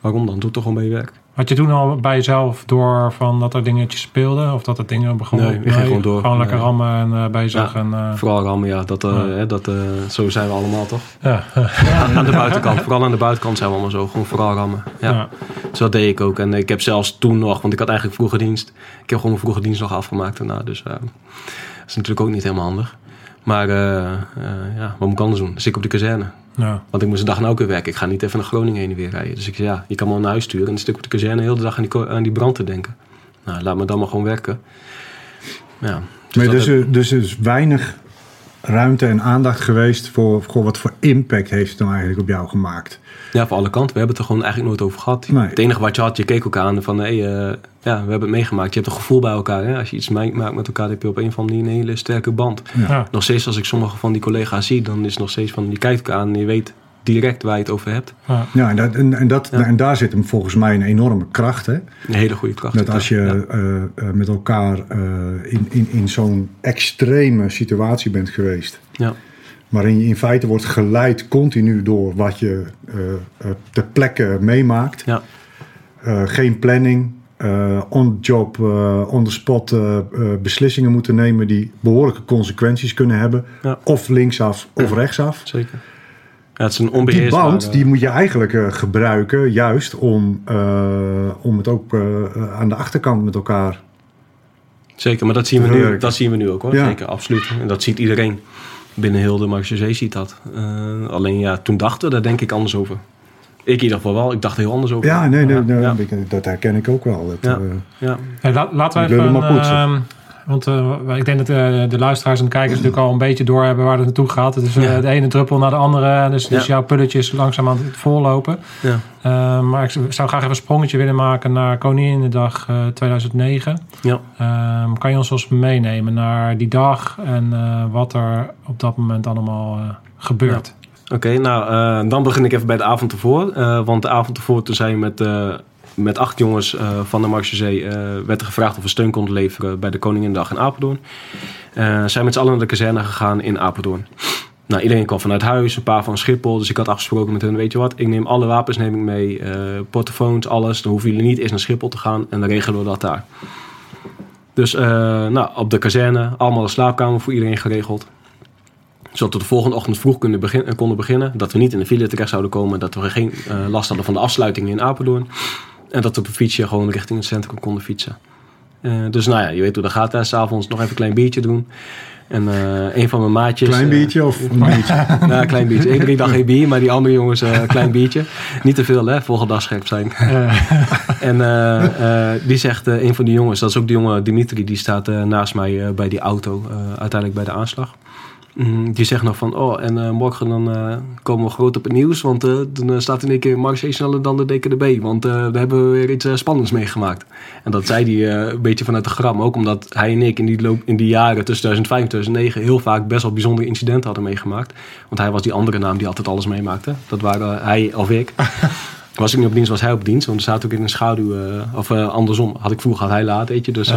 Waarom dan? Doe toch gewoon bij je werk. Had je toen al bij jezelf door van dat er dingetjes speelden? Of dat er dingen begonnen? Nee, ik ging gewoon door. Gewoon lekker rammen en eh, bezig. Ja. En, eh, Vooral rammen, ja. Dat, eh, Ja. Hè, dat, eh, zo zijn we allemaal toch? (laughs) ja. aan de buitenkant. Vooral aan de buitenkant zijn we allemaal zo. Gewoon vooral rammen. Ja. Ja. Dus dat deed ik ook. En ik heb zelfs toen nog, want ik had eigenlijk vroege dienst. Ik heb gewoon mijn vroege dienst nog afgemaakt daarna. Dus eh, dat is natuurlijk ook niet helemaal handig. Maar eh, eh, ja, wat moet ik anders doen? Dus ik op de kazerne. Ja. Want ik moest een dag en ook weer werken. Ik ga niet even naar Groningen heen en weer rijden. Dus ik zei, ja, je kan me al naar huis sturen. En dan zit ik op de kazerne heel de dag aan die, aan die brand te denken. Nou, laat me dan maar gewoon werken. Ja, dus Maar dus, er- dus er is weinig ruimte en aandacht geweest voor, voor wat voor impact heeft het nou eigenlijk op jou gemaakt. Ja, voor alle kanten. We hebben het er gewoon eigenlijk nooit over gehad. Nee. Het enige wat je had, je keek elkaar aan van... Hey, eh, ja, we hebben het meegemaakt. Je hebt een gevoel bij elkaar. Hè? Als je iets mee- maakt met elkaar, dan heb je op een of andere manier een hele sterke band. Ja. Ja. Nog steeds als ik sommige van die collega's zie... dan is het nog steeds van, je kijkt elkaar aan en je weet direct waar je het over hebt. Ja. Ja, en, dat, en, en, dat, Ja. en daar zit hem volgens mij een enorme kracht. Hè? Een hele goede kracht. Dat als je Ja. eh, eh, met elkaar eh, in, in, in zo'n extreme situatie bent geweest. Ja. waarin je in feite wordt geleid continu door wat je eh, eh, ter plekke meemaakt. Ja. Eh, geen planning, eh, on-job, eh, on-the-spot eh, eh, beslissingen moeten nemen die behoorlijke consequenties kunnen hebben. Ja. Of linksaf of rechtsaf. Zeker. Ja, het is een Die band die moet je eigenlijk eh, gebruiken juist om, eh, om het ook eh, aan de achterkant met elkaar Zeker, maar dat zien we, nu, dat zien we nu ook hoor. Ja. Zeker, absoluut. En dat ziet iedereen. Binnen heel de Marseillais ziet dat. Eh, alleen ja, toen dachten we daar denk ik anders over. Ik in ieder geval wel. Ik dacht er heel anders over. Ja, nee, nee, nee, ja. dat herken ik ook wel. Dat, Ja. eh, Ja. Hey, la- laten we even... want eh, ik denk dat eh, de luisteraars en de kijkers natuurlijk al een beetje doorhebben waar het naartoe gaat. Het is Ja. de ene druppel naar de andere. Dus, dus jouw pulletje is langzaam aan het voorlopen. Ja. Maar ik zou graag even een sprongetje willen maken naar Koninginnedag eh 2009. Ja. Ehm, kan je ons eens meenemen naar die dag en wat er op dat moment allemaal gebeurt? Oké, nou dan begin ik even bij de avond ervoor. Want de avond ervoor toen zijn we met, met acht jongens eh, van de Marseillais... eh werd er gevraagd of we steun konden leveren bij de Koninginnedag in Apeldoorn. Eh zijn met z'n allen naar de kazerne gegaan in Apeldoorn. Nou, iedereen kwam vanuit huis, een paar van Schiphol. Dus ik had afgesproken met hen, weet je wat, ik neem alle wapens neem ik mee. portofoons, alles. Dan hoeven jullie niet eerst naar Schiphol te gaan en dan regelen we dat daar. Dus nou, op de kazerne, allemaal een slaapkamer voor iedereen geregeld zodat we de volgende ochtend vroeg eh, konden beginnen. Dat we niet in de file terecht zouden komen. Dat we geen last hadden van de afsluiting in Apeldoorn. En dat we op een fietsje gewoon richting het centrum konden fietsen. Eh, dus nou ja, je weet hoe dat gaat. hè. S'avonds nog even een klein biertje doen. En eh, een van mijn maatjes... klein eh, biertje of (laughs) een biertje? nou, klein biertje. Ik drink dan geen bier, maar die andere jongens een klein biertje. Niet te veel, hè? Volgende dag scherp zijn. (laughs) en die zegt, een van die jongens, dat is ook de jongen Dimitri, die staat naast mij bij die auto, uiteindelijk bij de aanslag. Mm, die zegt nog van, oh, en eh, morgen dan eh, komen we groot op het nieuws, want eh, dan staat in één keer Marseille sneller dan de DKDB, want we hebben weer iets spannends meegemaakt. En dat zei hij een beetje vanuit de gram, ook omdat hij en ik in die, loop, in die jaren tussen 2005 en 2009 heel vaak best wel bijzondere incidenten hadden meegemaakt. Want hij was die andere naam die altijd alles meemaakte. Dat waren hij of ik. (laughs) Was ik niet op dienst, was hij op dienst. Want we zaten ook in een schaduw. of andersom. Had ik vroeger, had hij laat, weet je. Dus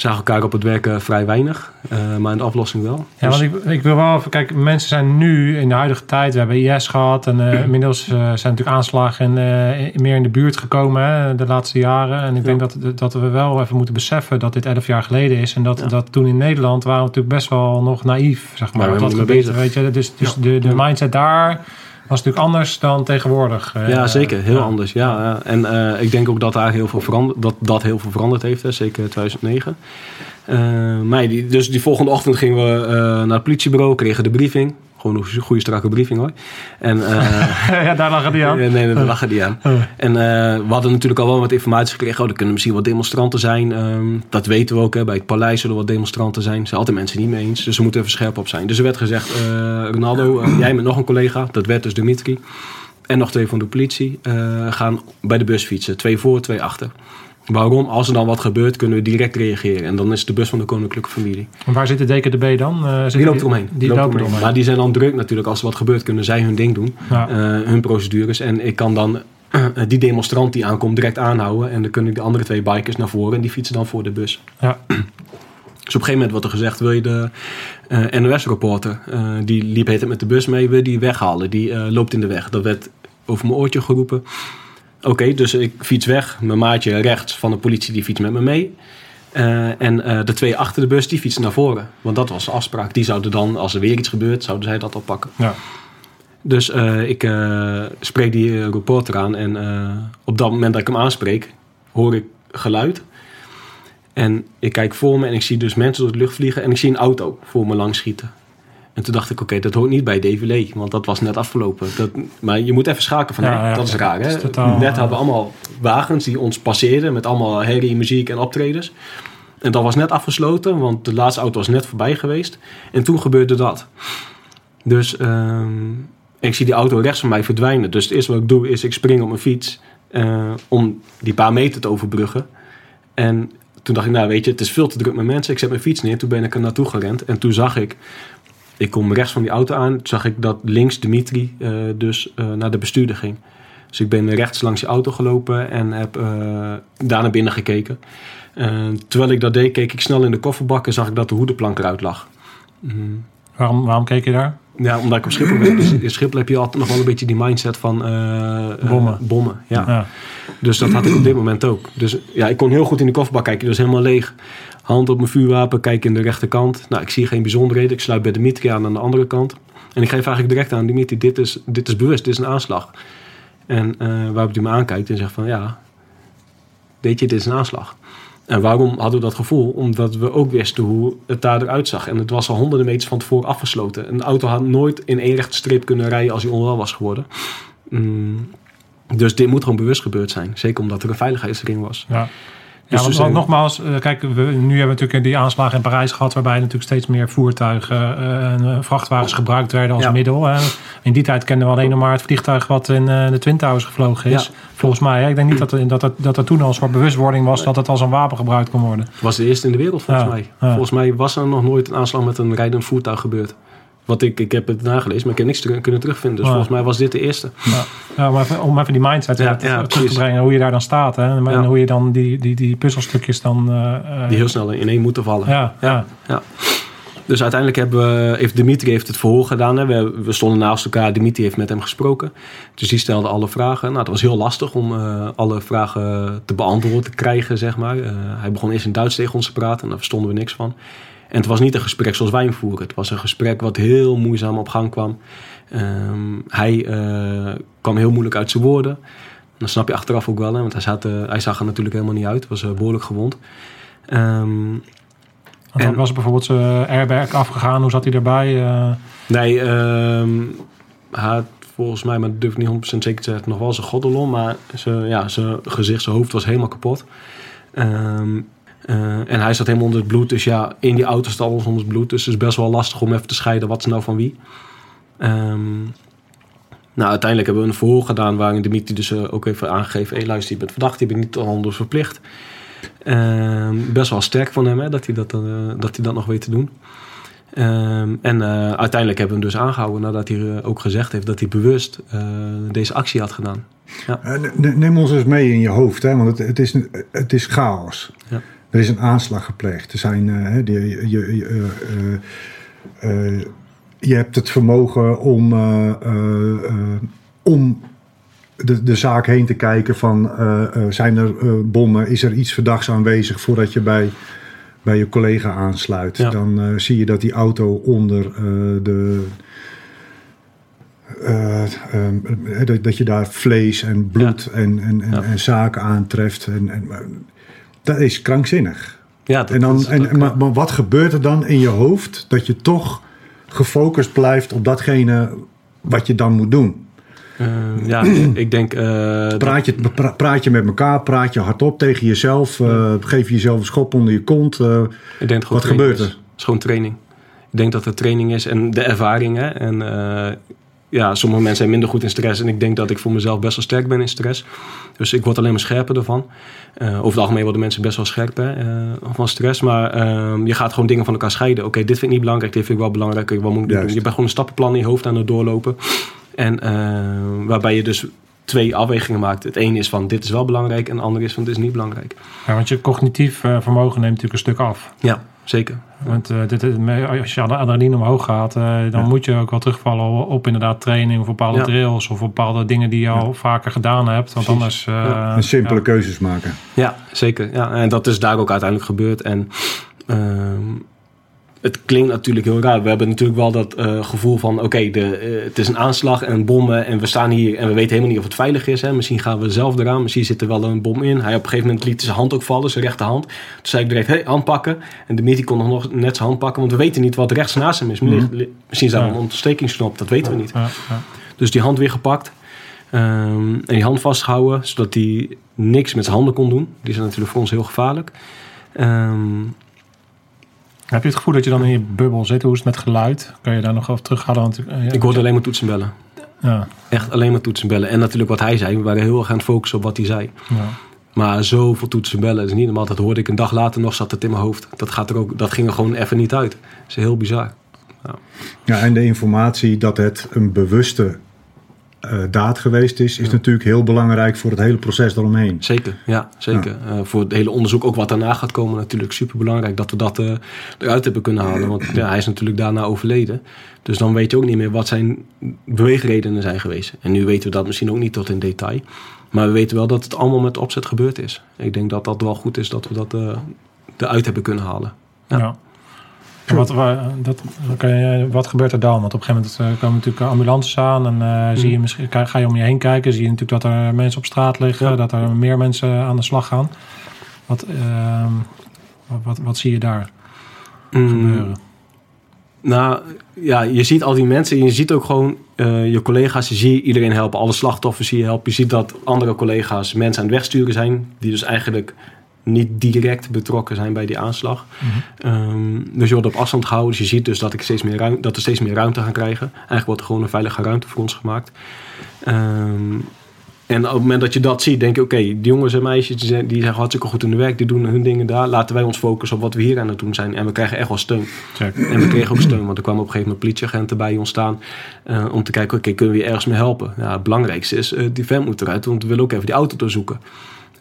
zagen elkaar op het werk vrij weinig. eh, maar in de aflossing wel. Ja, Dus- want ik, ik wil wel even, kijk, mensen zijn nu in de huidige tijd, we hebben IS gehad en eh, inmiddels eh, zijn natuurlijk aanslagen in, eh, meer in de buurt gekomen hè, de laatste jaren. En ik denk dat, dat we wel even moeten beseffen dat dit elf jaar geleden is en dat, Ja. dat toen in Nederland waren we natuurlijk best wel nog naïef, zeg maar. Maar we dat gebeurt, mee weet je. Dus, dus de, de mindset daar was natuurlijk anders dan tegenwoordig. eh, Ja, zeker. Heel ja. anders. Ja. En eh, ik denk ook dat daar heel veel veranderd, dat, dat heel veel veranderd heeft. Hè, zeker 2009. Eh, maar die, dus die volgende ochtend gingen we eh, naar het politiebureau, kregen de briefing. Gewoon een goede strakke briefing hoor. En, (laughs) eh, ja, daar lag het niet aan. Nee, nee, daar lag het niet aan. En eh, we hadden natuurlijk al wel wat informatie gekregen. Oh, er kunnen misschien wat demonstranten zijn. Ehm, dat weten we ook. Hè. Bij het paleis zullen wat demonstranten zijn. Er zijn altijd mensen niet mee eens. Dus we moeten even scherp op zijn. Dus er werd gezegd, eh, Ronaldo, (clears throat) jij met nog een collega. Dat werd dus Dimitri. En nog twee van de politie. gaan bij de bus fietsen. Twee voor, twee achter. Waarom? Als er dan wat gebeurt, kunnen we direct reageren. En dan is de bus van de koninklijke familie. En waar zit de DKDB dan? Eh, Die loopt eromheen. Die loopt eromheen. Maar die zijn dan druk natuurlijk. Als er wat gebeurt, kunnen zij hun ding doen. Ja. eh, hun procedures. En ik kan dan eh, die demonstrant die aankomt direct aanhouden. En dan kunnen de andere twee bikers naar voren. En die fietsen dan voor de bus. Ja. (clears throat) Dus op een gegeven moment wordt er gezegd... wil je de eh, NOS-reporter... die liep heet het met de bus mee... wil die weghalen. Die loopt in de weg. Dat werd over mijn oortje geroepen. Oké, dus ik fiets weg. Mijn maatje rechts van de politie die fietst met me mee. Eh, en eh, de twee achter de bus die fietsen naar voren. Want dat was de afspraak. Die zouden dan, als er weer iets gebeurt... zouden zij dat oppakken. Ja. Dus eh, ik spreek die reporter aan en op dat moment dat ik hem aanspreek, hoor ik geluid. En ik kijk voor me en ik zie dus mensen door de lucht vliegen en ik zie een auto voor me langs schieten. En toen dacht ik, oké, dat hoort niet bij DVL, want dat was net afgelopen. Dat, maar je moet even schaken van, Ja, dat is raar. Hè? is totaal, net hadden we allemaal wagens die ons passeerden met allemaal herrie, muziek en optredens. En dat was net afgesloten, want de laatste auto was net voorbij geweest. En toen gebeurde dat. Dus ehm, ik zie die auto rechts van mij verdwijnen. Dus het eerste wat ik doe is ik spring op mijn fiets eh, om die paar meter te overbruggen. En toen dacht ik, nou weet je, het is veel te druk met mensen. Ik zet mijn fiets neer. Toen ben ik er naartoe gerend. En toen zag ik, ik kom rechts van die auto aan. Toen zag ik dat links Dimitri eh, dus eh, naar de bestuurder ging. Dus ik ben rechts langs die auto gelopen en heb eh, daar naar binnen gekeken. Terwijl ik dat deed, keek ik snel in de kofferbak en zag ik dat de hoedenplank eruit lag. Mm. Waarom, waarom keek je daar? Ja, omdat ik op Schiphol ben. Dus in Schiphol heb je altijd nog wel een beetje die mindset van... Bommen. bommen, ja. Ja. Dus dat had ik op dit moment ook. Dus ja, ik kon heel goed in de kofferbak kijken. Dus helemaal leeg. Hand op mijn vuurwapen, kijk in de rechterkant. Nou, ik zie geen bijzonderheden. Ik sluit bij Dimitri aan aan de andere kant. En ik geef eigenlijk direct aan Dimitri, dit is, dit is bewust, dit is een aanslag. En eh waarop hij me aankijkt en zegt van ja, weet je, dit is een aanslag. En waarom hadden we dat gevoel? Omdat we ook wisten hoe het daar eruit zag. En het was al honderden meters van tevoren afgesloten. Een auto had nooit in één rechte streep kunnen rijden als hij onwel was geworden. Mm, dus dit moet gewoon bewust gebeurd zijn. Zeker omdat er een veiligheidsring was. Ja. Dus Ja, want, nogmaals, eh, kijk, we, nu hebben we natuurlijk die aanslagen in Parijs gehad, waarbij natuurlijk steeds meer voertuigen eh, en eh, vrachtwagens gebruikt werden als Ja. middel. in die tijd kenden we alleen nog maar het vliegtuig wat in de Twin Towers gevlogen is. Ja. Volgens mij, hè. ik denk niet dat er, dat, er, dat er toen al een soort bewustwording was dat het als een wapen gebruikt kon worden. Het was de eerste in de wereld volgens mij. Volgens mij was er nog nooit een aanslag met een rijdend voertuig gebeurd. Wat ik, ik heb het nagelezen, maar ik heb niks kunnen terugvinden. Dus Ja. volgens mij was dit de eerste. Ja, ja maar even, om even die mindset Ja, ja, terug te brengen, hoe je daar dan staat. Hè, en hoe je dan die, die, die puzzelstukjes dan... eh, eh, Die heel snel ineen moeten vallen. ja, ja. Ja. Dus uiteindelijk hebben we, heeft Dimitri heeft het verhoor gedaan. Hè. We, we stonden naast elkaar. Dimitri heeft met hem gesproken. Dus die stelde alle vragen. Nou, het was heel lastig om eh, alle vragen te beantwoorden te krijgen, zeg maar. Hij begon eerst in Duits tegen ons te praten. En daar verstonden we niks van. En het was niet een gesprek zoals wij hem voeren. Het was een gesprek wat heel moeizaam op gang kwam. Ehm, hij eh, kwam heel moeilijk uit zijn woorden. Dat snap je achteraf ook wel, hè, want hij, zat, eh, hij zag er natuurlijk helemaal niet uit. was eh, behoorlijk gewond. Ehm, En- was bijvoorbeeld zijn airbag afgegaan? Hoe zat hij erbij? Eh, Nee, ehm, hij had volgens mij, maar dat durf ik niet 100% zeker te zeggen, nog wel zijn gordel om. Maar zijn, ja, zijn gezicht, zijn hoofd was helemaal kapot. En hij zat helemaal onder het bloed. Dus ja, in die auto staat alles onder het bloed. Dus het is best wel lastig om even te scheiden wat is nou van wie. Ehm, nou, uiteindelijk hebben we een verhoor gedaan waarin Dimitri dus eh, ook even aangegeven... hé, luister, je bent verdacht, je bent niet anders verplicht. Ehm, best wel sterk van hem, hè, dat, hij dat, eh, dat hij dat nog weet te doen. Ehm, en eh, uiteindelijk hebben we hem dus aangehouden nadat hij eh, ook gezegd heeft dat hij bewust eh, deze actie had gedaan. Eh, ne- Neem ons eens mee in je hoofd, hè, want het, het, is, het is chaos. Ja. Er is een aanslag gepleegd. Er zijn, eh, die- je, je, eh, eh, je hebt het vermogen om, om de, de zaak heen te kijken van zijn er bommen, is er iets verdachts aanwezig voordat je bij, bij je collega aansluit. Ja. Dan zie je dat die auto onder de eh, ehm, eh, dat, dat je daar vlees en bloed en, en, en, Ja. en zaken aantreft. En, dat is krankzinnig. Ja, dat En, dan, is en, maar, maar wat gebeurt er dan in je hoofd dat je toch gefocust blijft op datgene wat je dan moet doen? eh, ja, (clears throat) ik denk... eh, Praat je, pra- praat je met elkaar, praat je hardop tegen jezelf, eh, geef je jezelf een schop onder je kont. eh, ik denk Wat gebeurt er? Het is gewoon training. Ik denk dat het training is en de ervaring. Hè? En ja, sommige mensen zijn minder goed in stress. En ik denk dat ik voor mezelf best wel sterk ben in stress. Dus ik word alleen maar scherper ervan. Eh, over het algemeen worden mensen best wel scherp hè, eh, van stress. Maar ehm, je gaat gewoon dingen van elkaar scheiden. Oké, dit vind ik niet belangrijk, dit vind ik wel belangrijk. Wat moet ik doen? Je bent gewoon een stappenplan in je hoofd aan het doorlopen. En eh, waarbij je dus twee afwegingen maakt. Het ene is van dit is wel belangrijk en het andere is van dit is niet belangrijk. ja, want je cognitief vermogen neemt natuurlijk een stuk af. Ja, zeker. Want eh, dit, als je adrenaline omhoog gaat, eh, dan moet je ook wel terugvallen op inderdaad training of bepaalde Ja. drills of bepaalde dingen die je al vaker gedaan hebt. Want Precies. anders... eh, en simpele ja. keuzes maken. Ja, zeker. Ja, en dat is daar ook uiteindelijk gebeurd. En ehm, het klinkt natuurlijk heel raar. We hebben natuurlijk wel dat eh, gevoel van... oké, eh, het is een aanslag en bommen en we staan hier... en we weten helemaal niet of het veilig is. Hè. Misschien gaan we zelf eraan, misschien zit er wel een bom in. Hij op een gegeven moment liet zijn hand ook vallen, zijn rechterhand. Toen zei ik direct, hey, hand pakken. En Dimitri kon nog net zijn hand pakken... want we weten niet wat rechts naast hem is. Misschien is daar Ja. een ontstekingsknop, dat weten we niet. Ja, ja. Dus die hand weer gepakt. Ehm, en die hand vastgehouden, zodat hij niks met zijn handen kon doen. Die zijn natuurlijk voor ons heel gevaarlijk. Ehm, Heb je het gevoel dat je dan in je bubbel zit? Hoe is het met geluid? Kun je daar nog over teruggaan? Want, eh, ja, ik hoorde alleen maar toetsenbellen. Ja, Echt alleen maar toetsenbellen. En natuurlijk wat hij zei. We waren heel erg aan het focussen op wat hij zei. ja. Maar zoveel toetsenbellen, dat is niet normaal. Dat hoorde ik een dag later nog, zat het in mijn hoofd. Dat, gaat er ook, dat ging er gewoon even niet uit. Dat is heel bizar. Ja, en de informatie dat het een bewuste eh, daad geweest is, is natuurlijk heel belangrijk voor het hele proces daaromheen. Zeker, ja, zeker. Eh, voor het hele onderzoek, ook wat daarna gaat komen, natuurlijk super belangrijk dat we dat eh, eruit hebben kunnen halen. Want ja, hij is natuurlijk daarna overleden. Dus dan weet je ook niet meer wat zijn beweegredenen zijn geweest. En nu weten we dat misschien ook niet tot in detail. Maar we weten wel dat het allemaal met opzet gebeurd is. Ik denk dat dat wel goed is dat we dat eh, eruit hebben kunnen halen. Ja. Wat, wa- dat, wat gebeurt er dan? Want op een gegeven moment eh, komen natuurlijk ambulances aan en eh, zie je misschien, ga je om je heen kijken, zie je natuurlijk dat er mensen op straat liggen, Ja. dat er meer mensen aan de slag gaan. Wat, ehm, wat, wat, wat zie je daar Mm, gebeuren? Nou, ja, je ziet al die mensen en je ziet ook gewoon eh, je collega's, je ziet iedereen helpen, alle slachtoffers zie je helpen. Je ziet dat andere collega's mensen aan het wegsturen zijn, die dus eigenlijk niet direct betrokken zijn bij die aanslag. Ehm, dus je wordt op afstand gehouden, dus je ziet dus dat, ik steeds meer dat we steeds meer ruimte gaan krijgen. Eigenlijk wordt er gewoon een veilige ruimte voor ons gemaakt. Ehm, en op het moment dat je dat ziet, denk je: oké, die jongens en meisjes die zijn, die zijn hartstikke goed in hun werk, die doen hun dingen daar. Laten wij ons focussen op wat we hier aan het doen zijn. En we krijgen echt wel steun. Check. En we kregen ook steun, want er kwamen op een gegeven moment politieagenten bij ons staan. eh, om te kijken: oké, kunnen we je ergens mee helpen? Ja, het belangrijkste is: eh, die vent moet eruit, want we willen ook even die auto doorzoeken.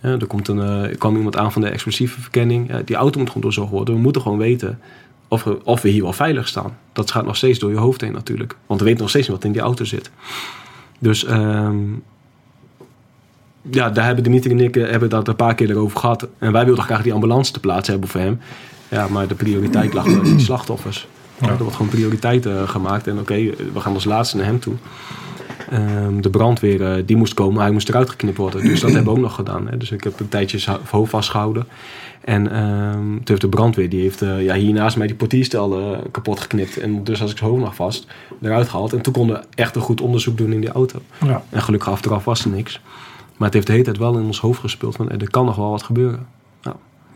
Ja, er, komt een, eh, er kwam iemand aan van de explosieve verkenning. Ja, die auto moet gewoon doorzocht worden. We moeten gewoon weten of we, of we hier wel veilig staan. Dat gaat nog steeds door je hoofd heen natuurlijk. Want we weten nog steeds niet wat in die auto zit. Dus ehm, ja, daar hebben Dimitri en ik eh, hebben dat een paar keer erover gehad. En wij wilden graag die ambulance te plaatsen hebben voor hem. Ja, maar de prioriteit lag bij die slachtoffers. Ja. Er wordt gewoon prioriteit eh, gemaakt. En oké, we gaan als laatste naar hem toe. Ehm, de brandweer, eh, die moest komen. Hij moest eruit geknipt worden. Dus dat hebben we ook nog gedaan. Hè. Dus ik heb een tijdje zijn hoofd vastgehouden. En ehm, toen heeft de brandweer, die heeft eh, ja, hier naast mij die portierstel eh, kapot geknipt. En dus als ik zijn hoofd nog vast, eruit gehaald. En toen konden we echt een goed onderzoek doen in die auto. Ja. En gelukkig achteraf was er niks. Maar het heeft de hele tijd wel in ons hoofd gespeeld. Van, eh, er kan nog wel wat gebeuren.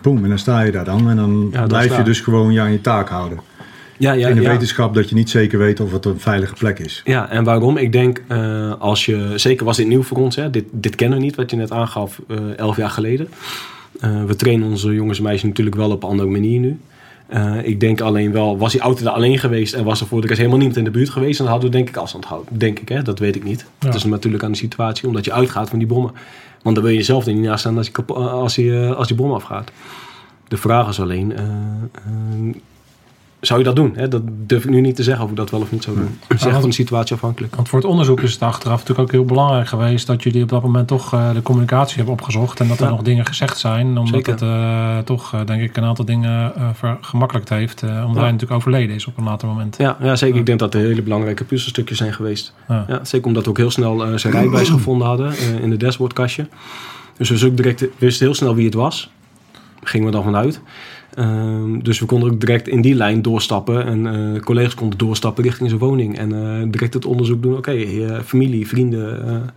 Boom, en dan sta je daar dan. En dan Ja, dan blijf je dus gewoon je aan je taak houden. Ja, ja, in de ja. wetenschap dat je niet zeker weet of het een veilige plek is. Ja, en waarom? Ik denk, eh, als je, zeker was dit nieuw voor ons, hè, dit, dit kennen we niet, wat je net aangaf, eh, elf jaar geleden. Eh, we trainen onze jongens en meisjes natuurlijk wel op een andere manier nu. Eh, ik denk alleen wel, was die auto daar alleen geweest en was er voor de rest helemaal niemand in de buurt geweest, dan hadden we denk ik afstand gehouden. Denk ik, hè? dat weet ik niet. Ja. Het is natuurlijk aan de situatie, omdat je uitgaat van die bommen. Want dan wil je zelf er niet naast staan als, je als, die, als die bom afgaat. De vraag is alleen, eh, eh, zou je dat doen? Hè? Dat durf ik nu niet te zeggen of ik dat wel of niet zou doen. Het is echt van de situatie afhankelijk. Want voor het onderzoek is het achteraf natuurlijk ook heel belangrijk geweest dat jullie op dat moment toch eh, de communicatie hebben opgezocht en dat er Ja. nog dingen gezegd zijn. Omdat Zeker. het eh, toch, eh, denk ik, een aantal dingen eh vergemakkelijkt heeft. eh, omdat Ja. hij natuurlijk overleden is op een later moment. Ja, ja zeker. Ik denk dat er hele belangrijke puzzelstukjes zijn geweest. Ja. Ja, zeker omdat we ook heel snel eh, zijn rijbewijs gevonden hadden eh, in de dashboardkastje. Dus we wisten ook direct, we wisten heel snel wie het was. Gingen we dan vanuit. Ehm, dus we konden ook direct in die lijn doorstappen. En eh, collega's konden doorstappen richting zijn woning. En eh, direct het onderzoek doen. Oké, eh, familie, vrienden.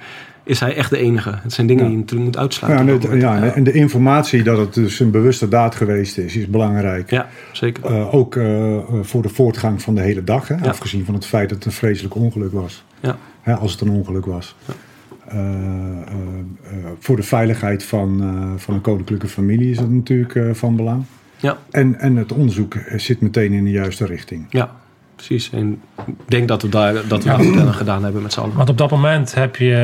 is hij echt de enige? Het zijn dingen Ja. die je natuurlijk moet Ja, uitsluiten. en, het- ja, en de informatie dat het dus een bewuste daad geweest is, is belangrijk. Ja, zeker. Ook voor de voortgang van de hele dag. Hè? Ja. Afgezien van het feit dat het een vreselijk ongeluk was. Ja. Hè, als het een ongeluk was. Voor de veiligheid van, van een koninklijke familie is dat natuurlijk van belang. Ja. En, en het onderzoek eh, zit meteen in de juiste richting. Ja, precies. En ik denk dat we daar dat we aan gedaan hebben met z'n allen. Want op dat moment heb je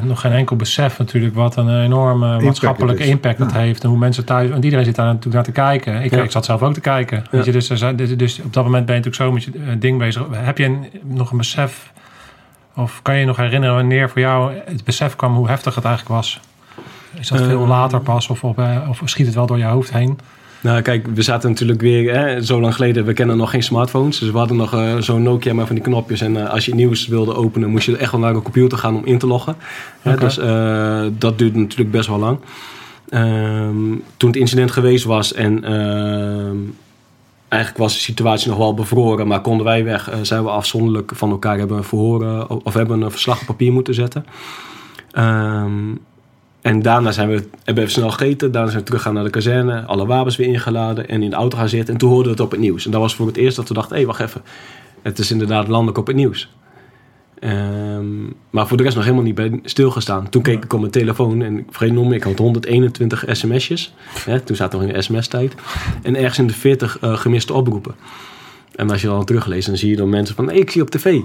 eh, nog geen enkel besef natuurlijk wat een enorme maatschappelijke impact dat Ja. heeft. En hoe mensen thuis, want iedereen zit daar natuurlijk naar te kijken. Ik, Ja. ik zat zelf ook te kijken. Weet je, dus, er zijn- dus- dus op dat moment ben je natuurlijk zo met je eh, ding bezig. Heb je een, nog een besef, of kan je je nog herinneren wanneer voor jou het besef kwam hoe heftig het eigenlijk was? Is dat veel later pas of, op, of schiet het wel door je hoofd heen? Nou, kijk, we zaten natuurlijk weer hè, zo lang geleden. We kennen nog geen smartphones. Dus we hadden nog eh, zo'n Nokia maar van die knopjes. En eh, als je nieuws wilde openen, moest je echt wel naar een computer gaan om in te loggen. Hè, dus eh, dat duurde natuurlijk best wel lang. Ehm, toen het incident geweest was en ehm, eigenlijk was de situatie nog wel bevroren, maar konden wij weg, zijn we afzonderlijk van elkaar hebben verhoren of hebben een verslag op papier moeten zetten. Ehm, en daarna zijn we, hebben we even snel gegeten. Daarna zijn we teruggegaan naar de kazerne. Alle wapens weer ingeladen en in de auto gaan zitten. En toen hoorden we het op het nieuws. En dat was voor het eerst dat we dachten, hé, hey, wacht even. Het is inderdaad landelijk op het nieuws. Ehm, maar voor de rest nog helemaal niet bij stilgestaan. Toen keek ik op mijn telefoon en ik vergeet ik had 121 sms'jes. Hè, toen zaten we nog in de sms-tijd. En ergens in de 40 eh, gemiste oproepen. En als je dan terugleest, dan zie je dan mensen van, hey, ik zie op tv.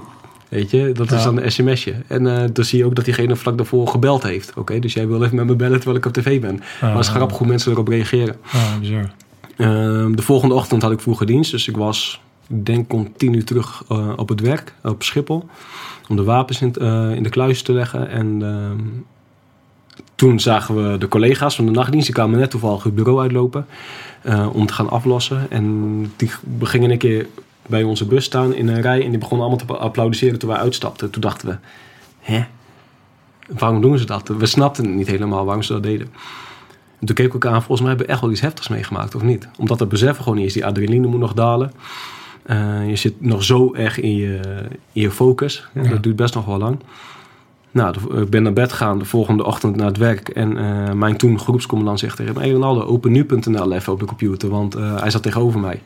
Weet je, dat is dan een sms'je. En eh, dan zie je ook dat diegene vlak daarvoor gebeld heeft. Oké, dus jij wil even met me bellen terwijl ik op tv ben. maar het is grappig hoe mensen erop reageren. Ja, bizar. Ehm, de volgende ochtend had ik vroege dienst. Dus ik was, denk uur terug eh, op het werk, op Schiphol. Om de wapens in, eh, in de kluis te leggen. En ehm, toen zagen we de collega's van de nachtdienst. Die kwamen net toevallig het bureau uitlopen. om te gaan aflossen. En die gingen een keer bij onze bus staan in een rij. En die begonnen allemaal te applaudisseren toen wij uitstapten. Toen dachten we, hè? Waarom doen ze dat? We snapten het niet helemaal waarom ze dat deden. En toen keek ik ook aan, volgens mij hebben we echt wel iets heftigs meegemaakt, of niet? Omdat het beseffen gewoon niet is. Die adrenaline moet nog dalen. Eh, je zit nog zo erg in je, in je focus. Ja. Dat duurt best nog wel lang. Nou, ik ben naar bed gegaan de volgende ochtend naar het werk. En eh, mijn toen groepscommandant zegt tegen me... Hey Ronaldo, open nu.nl even op de computer. Want eh, hij zat tegenover mij.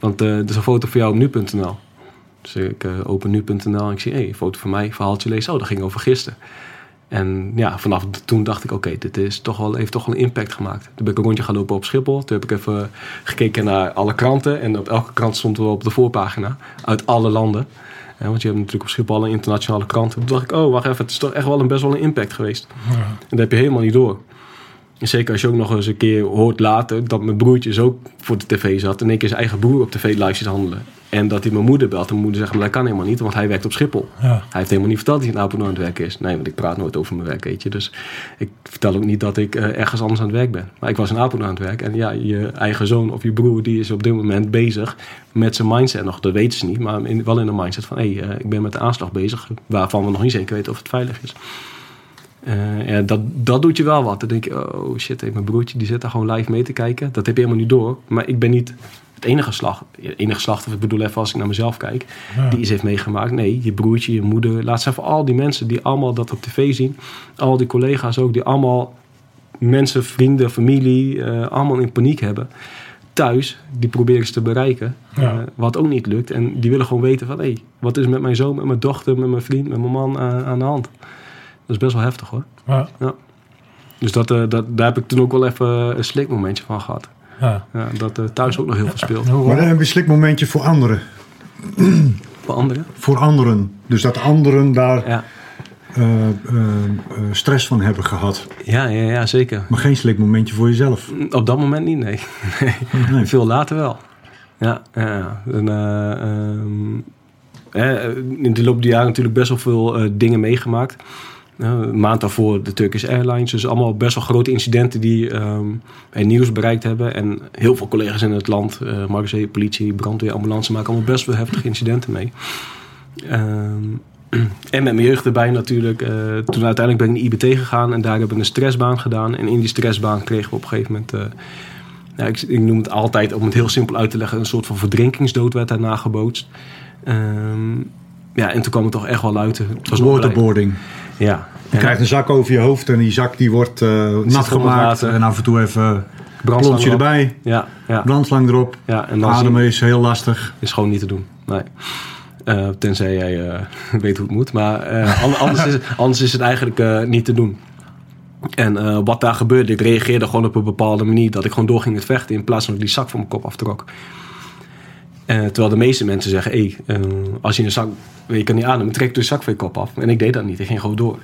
Want eh er is een foto van jou op nu.nl. Dus ik eh, open nu.nl en ik zie... Hey, een foto van mij, verhaaltje lezen. Oh, dat ging over gisteren. En ja, vanaf toen dacht ik, oké, dit is toch wel, heeft toch wel een impact gemaakt. Toen ben ik een rondje gaan lopen op Schiphol. Toen heb ik even gekeken naar alle kranten. En op elke krant stond wel op de voorpagina. Uit alle landen. Ja, want je hebt natuurlijk op Schiphol een internationale krant. Toen dacht ik, oh, wacht even. Het is toch echt wel een, best wel een impact geweest. Ja. En dat heb je helemaal niet door. Zeker als je ook nog eens een keer hoort later... dat mijn broertje dus ook voor de tv zat... en keer zijn eigen broer op tv live ziet handelen. En dat hij mijn moeder belt. En mijn moeder zegt, maar dat kan helemaal niet... want hij werkt op Schiphol. Ja. Hij heeft helemaal niet verteld dat hij in Apeldoorn aan het werken is. Nee, want ik praat nooit over mijn werk, weet je. Dus ik vertel ook niet dat ik eh, ergens anders aan het werk ben. Maar ik was in Apeldoorn aan het werk. En ja, je eigen zoon of je broer... die is op dit moment bezig met zijn mindset nog. Dat weten ze niet, maar in, wel in een mindset van... hé, hey, eh, ik ben met de aanslag bezig... waarvan we nog niet zeker weten of het veilig is. Eh, ja, dat, dat doet je wel wat. Dan denk je, oh shit, hey, mijn broertje die zit daar gewoon live mee te kijken. Dat heb je helemaal niet door. Maar ik ben niet het enige slag. Het enige slachtoffer, ik bedoel even als ik naar mezelf kijk. Ja. Die iets heeft meegemaakt. Nee, je broertje, je moeder. Laat zijn voor al die mensen die allemaal dat op tv zien. Al die collega's ook, die allemaal mensen, vrienden, familie, eh, allemaal in paniek hebben. Thuis, die proberen ze te bereiken. Ja. eh, wat ook niet lukt. En die willen gewoon weten van, hé, hey, wat is met mijn zoon, met mijn dochter, met mijn vriend, met mijn man aan de hand. Dat is best wel heftig hoor. Ja. Dus dat, eh, dat, daar heb ik toen ook wel even een slikmomentje van gehad. Ja. Ja, dat eh, thuis ook nog heel veel speelt. Maar dan heb je een slikmomentje voor anderen. (clears throat) Voor anderen. Voor anderen. Dus dat anderen daar Ja, eh, stress van hebben gehad. ja, ja, ja zeker. Maar geen slikmomentje voor jezelf. Op dat moment niet, nee. (laughs) nee. Nee. Veel later wel. Ja, ja, ja. En, eh, ehm, hè, in de loop der jaren natuurlijk best wel veel eh, dingen meegemaakt. Een maand daarvoor de Turkish Airlines. Dus allemaal best wel grote incidenten die het nieuws bereikt hebben. En heel veel collega's in het land, uh, politie, brandweer, ambulance, maken allemaal best wel heftige incidenten mee. Ehm, (clears throat) en met mijn jeugd erbij natuurlijk. eh, toen uiteindelijk ben ik naar IBT gegaan en daar hebben we een stressbaan gedaan. En in die stressbaan kregen we op een gegeven moment... eh, ja, ik, ik noem het altijd, om het heel simpel uit te leggen... een soort van verdrinkingsdood werd daarna gebootst. Ehm, ja, en toen kwam het toch echt wel uit. Het. Waterboarding. Ja. Je krijgt een zak over je hoofd en die zak die wordt eh, nat gemaakt. En af en toe even Brandslang klontje erop. erbij. Ja, ja. Brandslang erop. ja en dan Ademen is heel lastig. is gewoon niet te doen. Nee. Eh, tenzij jij eh, (laughs) weet hoe het moet. Maar an- (laughs) anders, is, anders is het eigenlijk niet te doen. En wat daar gebeurde, ik reageerde gewoon op een bepaalde manier. Dat ik gewoon doorging met vechten in plaats van dat ik die zak van mijn kop aftrok. Eh, terwijl de meeste mensen zeggen, hey, eh, als je een zak, je kan niet ademen, trek de zak van je kop af. En ik deed dat niet, ik ging gewoon door.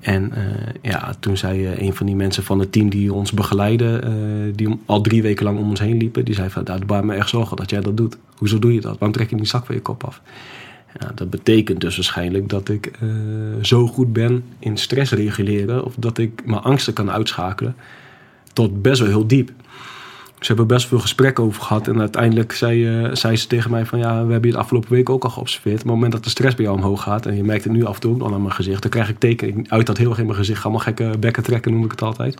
En eh, ja, toen zei een van die mensen van het team die ons begeleiden, die al drie weken lang om ons heen liepen, die zei van, nou, het baart me echt zorgen dat jij dat doet. Hoezo doe je dat? Waarom trek je die zak van je kop af? Ja, dat betekent dus waarschijnlijk dat ik zo goed ben in stress reguleren, of dat ik mijn angsten kan uitschakelen, tot best wel heel diep. Ze hebben best veel gesprekken over gehad. En uiteindelijk zei, eh, zei ze tegen mij van... ja, we hebben je de afgelopen week ook al geobserveerd. Op het moment dat de stress bij jou omhoog gaat... en je merkt het nu af en toe ook nog aan mijn gezicht... dan krijg ik teken uit dat heel erg in mijn gezicht. Allemaal gekke bekken trekken noem ik het altijd.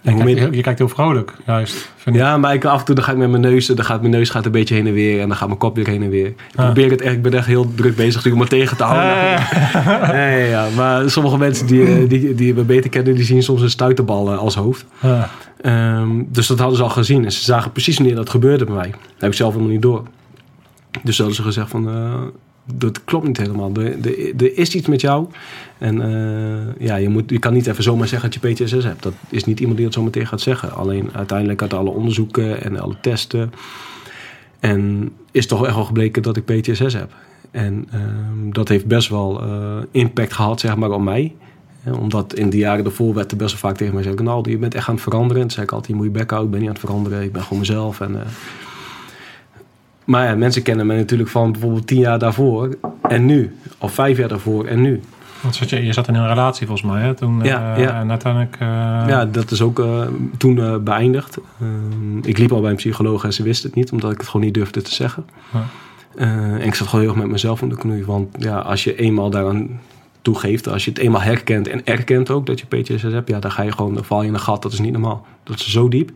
Je, kijkt, heel- je kijkt heel vrolijk, juist. Ja, maar ik, af en toe dan ga ik met mijn neus... dan gaat mijn neus gaat een beetje heen en weer... en dan gaat mijn kop weer heen en weer. Ik Ah. probeer het echt... ik ben echt heel druk bezig natuurlijk om het tegen te houden. Ja, ja, ja. Maar sommige mensen die, eh, die, die me beter kennen... die zien soms een stuiterbal als hoofd. Ja. Ehm, dus dat hadden ze al gezien. En ze zagen precies wanneer dat gebeurde bij mij. Dat heb ik zelf helemaal niet door. Dus hadden ze gezegd van... eh, dat klopt niet helemaal. Er, is iets met jou. En eh, ja, je, moet, je kan niet even zomaar zeggen dat je PTSS hebt. Dat is niet iemand die dat zomaar tegen gaat zeggen. Alleen uiteindelijk uit alle onderzoeken en alle testen... En is toch echt wel gebleken dat ik PTSS heb. En ehm, dat heeft best wel eh, impact gehad, zeg maar, op mij. Omdat in de jaren daarvoor werd er best wel vaak tegen mij gezegd... nou, je bent echt aan het veranderen. En toen zei ik altijd, je moet je bek houden, ik ben niet aan het veranderen. Ik ben gewoon mezelf. En, eh, Maar ja, mensen kennen me natuurlijk van bijvoorbeeld tien jaar daarvoor en nu. Of vijf jaar daarvoor en nu. Want zat je, je zat in een relatie volgens mij, hè? Toen, Ja, eh, ja. En uiteindelijk... eh, Ja, dat is ook toen beëindigd. Ik liep al bij een psycholoog en ze wist het niet, omdat ik het gewoon niet durfde te zeggen. Ja. En ik zat gewoon heel erg met mezelf in de knoei. Want ja, als je eenmaal daaraan toegeeft, als je het eenmaal herkent en erkent ook dat je PTSS hebt, ja, dan ga je gewoon, dan val je in een gat. Dat is niet normaal. Dat is zo diep.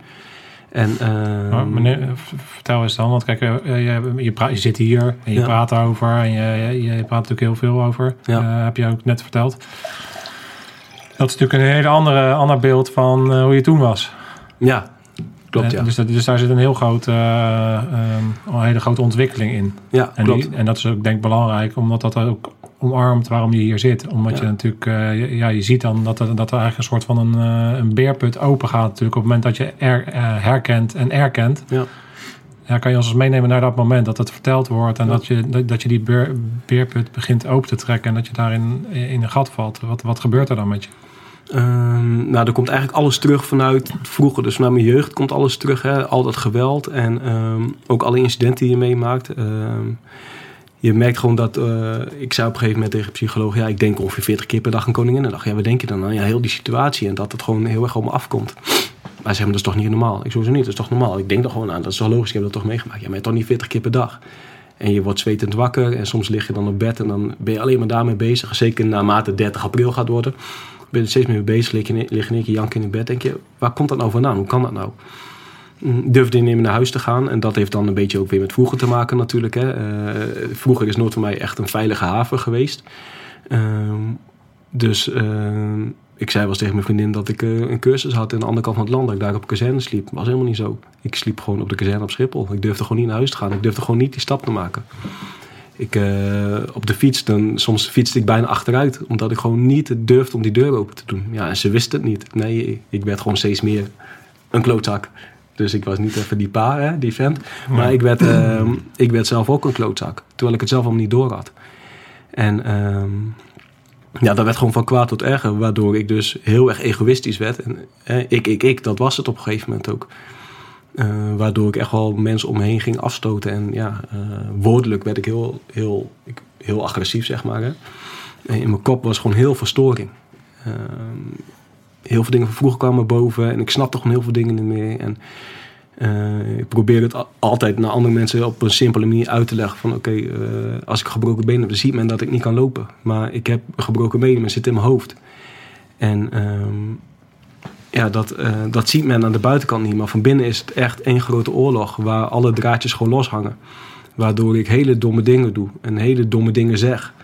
En, ehm, Maar meneer, v- vertel eens dan, want kijk, eh, je, je, praat, je zit hier en je Ja. praat erover en je, je, je praat natuurlijk heel veel over. Ja. Eh, heb je ook net verteld. Dat is natuurlijk een hele andere ander beeld van eh, hoe je toen was. ja, klopt Eh, ja. Dus, dat- dus daar zit een heel groot, eh, ehm, een hele grote ontwikkeling in. Ja, En, klopt. die, en dat is ook denk ik belangrijk, omdat dat ook omarmt waarom je hier zit. Omdat Ja. je natuurlijk, eh, ja, je ziet dan dat er, dat er eigenlijk een soort van een, eh, een beerput open gaat natuurlijk op het moment dat je er, eh, herkent en erkent. Ja. Ja, kan je ons meenemen naar dat moment dat het verteld wordt en Ja. dat, je, dat, dat je die beer- beerput begint open te trekken en dat je daarin in een gat valt. Wat, wat gebeurt er dan met je? Ehm, nou, er komt eigenlijk alles terug vanuit vroeger. Dus vanuit mijn jeugd komt alles terug. Hè? Al dat geweld en ehm, ook alle incidenten die je meemaakt. Ehm, je merkt gewoon dat... eh, ik zei op een gegeven moment tegen de psycholoog... ja, ik denk ongeveer 40 keer per dag aan Koninginnedag. Ja, wat denk je dan aan? Ja, heel die situatie en dat het gewoon heel erg op me afkomt. Maar ze zeggen, dat is toch niet normaal? Ik sowieso niet, dat is toch normaal? Ik denk er gewoon aan, dat is toch logisch, ik heb dat toch meegemaakt. Ja, maar toch niet 40 keer per dag? En je wordt zwetend wakker en soms lig je dan op bed... en dan ben je alleen maar daarmee bezig. Zeker naarmate 30 april gaat worden ben je er steeds meer mee bezig, lig je, lig je in één keer janken in bed. Denk je, waar komt dat nou vandaan? Hoe kan dat nou? Durfde niet meer naar huis te gaan. En dat heeft dan een beetje ook weer met vroeger te maken natuurlijk. Hè. Eh, vroeger is Noord voor mij echt een veilige haven geweest. Ehm, dus ehm, ik zei wel tegen mijn vriendin dat ik eh, een cursus had aan de andere kant van het land. Dat ik daar op kazerne sliep. Dat was helemaal niet zo. Ik sliep gewoon op de kazerne op Schiphol. Ik durfde gewoon niet naar huis te gaan. Ik durfde gewoon niet die stap te maken. Ik, eh, op de fiets, dan, soms fietste ik bijna achteruit. Omdat ik gewoon niet durfde om die deur open te doen. Ja, en ze wist het niet. Nee, ik werd gewoon steeds meer een klootzak. Dus ik was niet even die pa, hè, die vent. Maar ik werd, ehm, ik werd zelf ook een klootzak. Terwijl ik het zelf allemaal niet door had. En ehm, ja, dat werd gewoon van kwaad tot erger. Waardoor ik dus heel erg egoïstisch werd. En hè, ik, ik, ik, dat was het op een gegeven moment ook. Eh, waardoor ik echt wel mensen om me heen ging afstoten. En ja, eh, woordelijk werd ik heel, heel, ik, heel agressief, zeg maar. Hè. En in mijn kop was gewoon heel veel storing. Ehm, heel veel dingen van vroeger kwamen boven. En ik snapte gewoon heel veel dingen niet meer. En eh, ik probeer het altijd naar andere mensen op een simpele manier uit te leggen. Van oké, eh, als ik gebroken been heb, dan ziet men dat ik niet kan lopen. Maar ik heb gebroken been, maar zit in mijn hoofd. En ehm, ja, dat, eh, dat ziet men aan de buitenkant niet. Maar van binnen is het echt één grote oorlog. Waar alle draadjes gewoon loshangen. Waardoor ik hele domme dingen doe. En hele domme dingen zeg.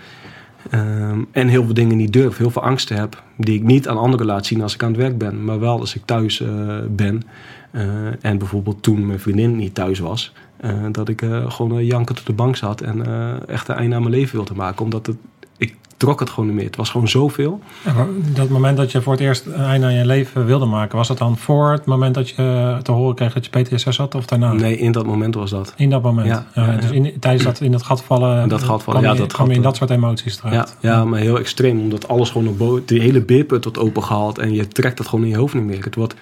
Ehm, en heel veel dingen niet durf. Heel veel angsten heb. Die ik niet aan anderen laat zien als ik aan het werk ben. Maar wel als ik thuis eh, ben. Eh, en bijvoorbeeld toen mijn vriendin niet thuis was. eh, dat ik gewoon jankend op de bank zat. En echt een einde aan mijn leven wilde maken. Omdat het, ik trok het gewoon niet meer. Het was gewoon zoveel. Ja, dat moment dat je voor het eerst een einde aan je leven wilde maken, was dat dan voor het moment dat je te horen kreeg dat je PTSS had of daarna? Nee, in dat moment was dat. In dat moment. Ja, Ja, ja, ja. Dus in, tijdens dat in dat gat vallen. In dat gat vallen, ja, je, dat kwam je in gat- dat soort emoties Ja, terecht. ja, maar heel extreem. Omdat alles gewoon op boven... Die hele beerput wordt opengehaald. En je trekt dat gewoon in je hoofd niet meer. Het wordt...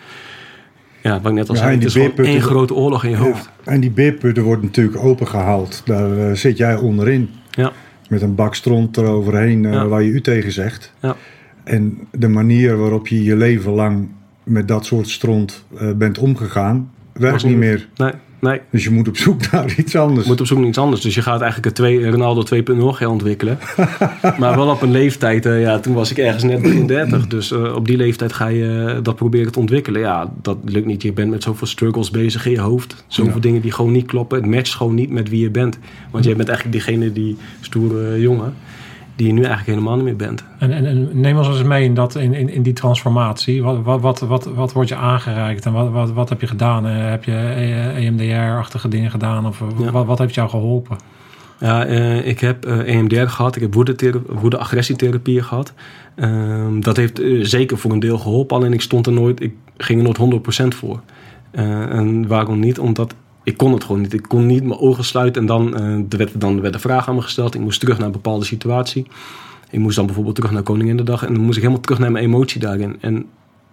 Ja, wat ik net al Ja, zei. Het is één grote oorlog in je hoofd. Ja, en die beerputten worden natuurlijk opengehaald. Daar eh, zit jij onderin. Ja. Met een bak stront eroverheen eh, Ja. waar je u tegen zegt. Ja. En de manier waarop je je leven lang met dat soort stront eh, bent omgegaan, werkt niet- meer. Nee, nee. Dus je moet op zoek (laughs) naar iets anders. Je moet op zoek naar iets anders. Dus je gaat eigenlijk een twee, Ronaldo 2.0 gaan ontwikkelen. (laughs) maar wel op een leeftijd. eh, ja, toen was ik ergens net begin (clears throat) 30. Dus eh, op die leeftijd ga je eh, dat proberen te ontwikkelen. Ja, dat lukt niet. Je bent met zoveel struggles bezig in je hoofd. Zoveel Ja. dingen die gewoon niet kloppen. Het matcht gewoon niet met wie je bent. Want jij bent eigenlijk diegene die stoere jongen. Die je nu eigenlijk helemaal niet meer bent. En, en, en neem ons eens mee in, dat, in, in, in die transformatie. Wat, wat, wat, wat, wat wordt je aangereikt en wat, wat, wat heb je gedaan? Eh, heb je EMDR-achtige dingen gedaan of Ja. wat, wat heeft jou geholpen? Ja, eh, ik heb eh, EMDR gehad. Ik heb woede- woede-agressietherapie gehad. Ehm, dat heeft eh, zeker voor een deel geholpen. Alleen ik stond er nooit, ik ging er nooit 100% voor. Eh, en waarom niet? Omdat ik kon het gewoon niet. Ik kon niet mijn ogen sluiten en dan, eh, er werd, dan werd de vraag aan me gesteld. Ik moest terug naar een bepaalde situatie. Ik moest dan bijvoorbeeld terug naar Koninginnedag en dan moest ik helemaal terug naar mijn emotie daarin. En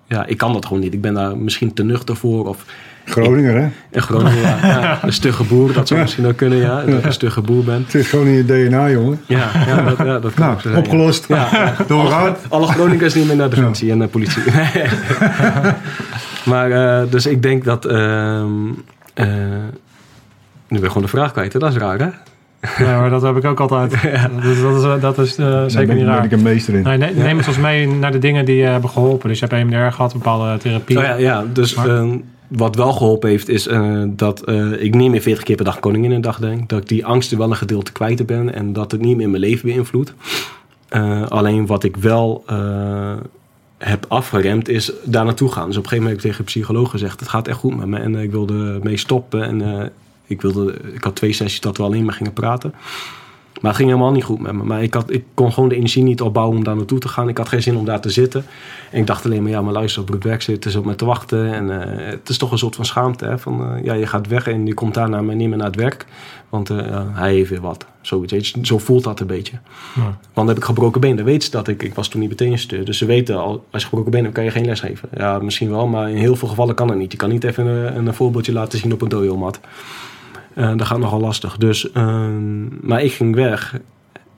ja, ik kan dat gewoon niet. Ik ben daar misschien te nuchter voor. Of Groninger, hè? ja, (laughs) ja, een stugge boer, dat zou misschien ook kunnen, ja. Dat ik een stugge boer ben. Het zit gewoon in je DNA, jongen. Ja, ja, dat, ja, dat kan Nou, zijn, opgelost. Ja, ja. (laughs) Doorgaan. Alle Groningers niet meer naar defensie en naar politie. (laughs) maar eh, dus ik denk dat... ehm, eh, nu ben ik gewoon de vraag kwijt, hè? dat is raar, hè? Ja, maar dat heb ik ook altijd. (laughs) Dus dat is, dat is eh, Daar zeker ben, niet ben raar. ik een meester in. Nee, nee, neem het ons mee naar de dingen die je hebben geholpen. Dus je hebt EMDR gehad, bepaalde therapie. Oh ja, ja, dus ehm, wat wel geholpen heeft, is eh, dat eh, ik niet meer 40 keer per dag koningin een dag denk. Dat ik die angsten wel een gedeelte kwijt ben en dat het niet meer mijn leven beïnvloedt. Eh, alleen wat ik wel eh, heb afgeremd is daar naartoe gaan. Dus op een gegeven moment heb ik tegen een psycholoog gezegd: Het gaat echt goed met me en eh, ik wilde mee stoppen. En eh, ik, wilde, ik had twee sessies dat we alleen maar gingen praten. Maar het ging helemaal niet goed met me. Maar ik, had, ik kon gewoon de energie niet opbouwen om daar naartoe te gaan. Ik had geen zin om daar te zitten. En ik dacht alleen maar, ja, maar luister, op het werk zitten, ze op me te wachten. En eh, het is toch een soort van schaamte. Hè? Van, eh, ja, je gaat weg en je komt daarna maar niet meer naar het werk. Want eh, hij heeft weer wat. Zoiets, weet. Zo voelt dat een beetje. Ja. Want dan heb ik gebroken been. Dan weten ze dat ik, ik was toen niet meteen stuur. Dus ze weten al, als je gebroken been hebt, kan je geen les geven. Ja, misschien wel, maar in heel veel gevallen kan het niet. Je kan niet even een, een voorbeeldje laten zien op een dojomat. Eh dat gaat nogal lastig. Dus, ehm, maar ik ging weg.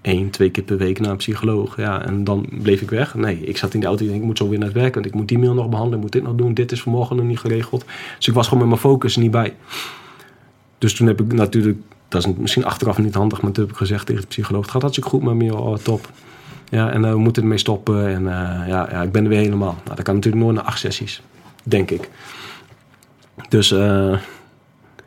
Eén, twee keer per week naar een psycholoog. Ja, en dan bleef ik weg. Nee, ik zat in de auto en ik moet zo weer naar het werk. Want ik moet die mail nog behandelen. Ik moet dit nog doen. Dit is vanmorgen nog niet geregeld. Dus ik was gewoon met mijn focus niet bij. Dus toen heb ik natuurlijk... Dat is misschien achteraf niet handig. Maar toen heb ik gezegd tegen de psycholoog... Het gaat hartstikke goed met me. Oh, top. Ja, en eh, we moeten ermee stoppen. En eh, ja, ja, ik ben er weer helemaal. Nou, dat kan natuurlijk nooit na acht sessies. Denk ik. Dus...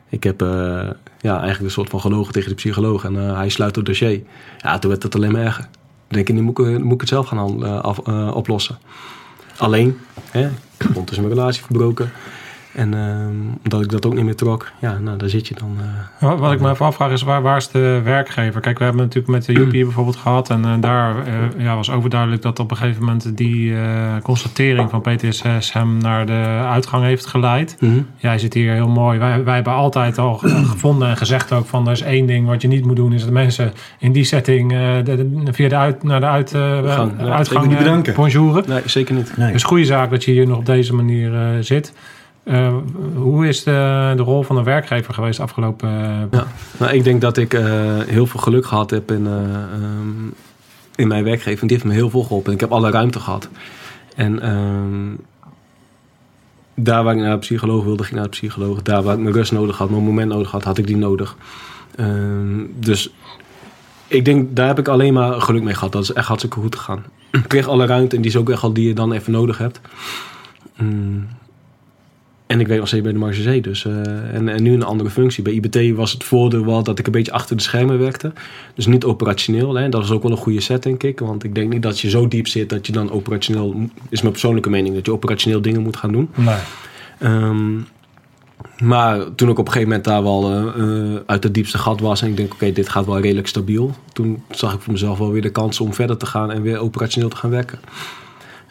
ik heb eh, ja, eigenlijk een soort van gelogen tegen de psycholoog. En eh, hij sluit het dossier. Ja, toen werd het alleen maar erger. Denk ik, nu moet ik, moet ik het zelf gaan eh, af, eh, oplossen. Alleen, hè, ondertussen mijn relatie verbroken. En ehm, omdat ik dat ook niet meer trok, ja, nou, daar zit je dan. eh, Wat, wat ik me even afvraag is, waar, waar is de werkgever? Kijk, we hebben natuurlijk met de (clears throat) Joepie bijvoorbeeld gehad. En eh, daar eh, ja, was overduidelijk dat op een gegeven moment die constatering van PTSS hem naar de uitgang heeft geleid. mhm. Jij zit hier heel mooi. Wij, wij hebben altijd al ge- (clears throat) gevonden en gezegd ook van er is één ding wat je niet moet doen. Is dat mensen in die setting de, de- via de uit, naar de uit, uitgang niet bedanken. bonjouren. Nee, zeker niet. Nee. Dus goede zaak dat je hier nog op deze manier zit. Eh, hoe is de, de rol van de werkgever geweest afgelopen... eh, Ja. Nou, ik denk dat ik eh, heel veel geluk gehad heb in, eh, ehm, in mijn werkgever. Die heeft me heel veel geholpen. Ik heb alle ruimte gehad. En ehm, daar waar ik naar de psycholoog wilde, ging ik naar de psycholoog. Daar waar ik mijn rust nodig had, mijn moment nodig had, had ik die nodig. Ehm, dus ik denk, daar heb ik alleen maar geluk mee gehad. Dat is echt hartstikke goed gegaan. Ik kreeg alle ruimte en die is ook echt al die je dan even nodig hebt. Mm. En ik weet nog steeds bij de Marge dus. eh, en, en nu een andere functie. Bij IBT was het voordeel wel dat ik een beetje achter de schermen werkte. Dus niet operationeel. Hè. Dat is ook wel een goede set, denk ik. Want ik denk niet dat je zo diep zit dat je dan operationeel... is mijn persoonlijke mening, dat je operationeel dingen moet gaan doen. nee. Ehm, maar toen ik op een gegeven moment daar wel eh, eh, uit het diepste gat was... en ik denk, oké, dit gaat wel redelijk stabiel. Toen zag ik voor mezelf wel weer de kans om verder te gaan... en weer operationeel te gaan werken.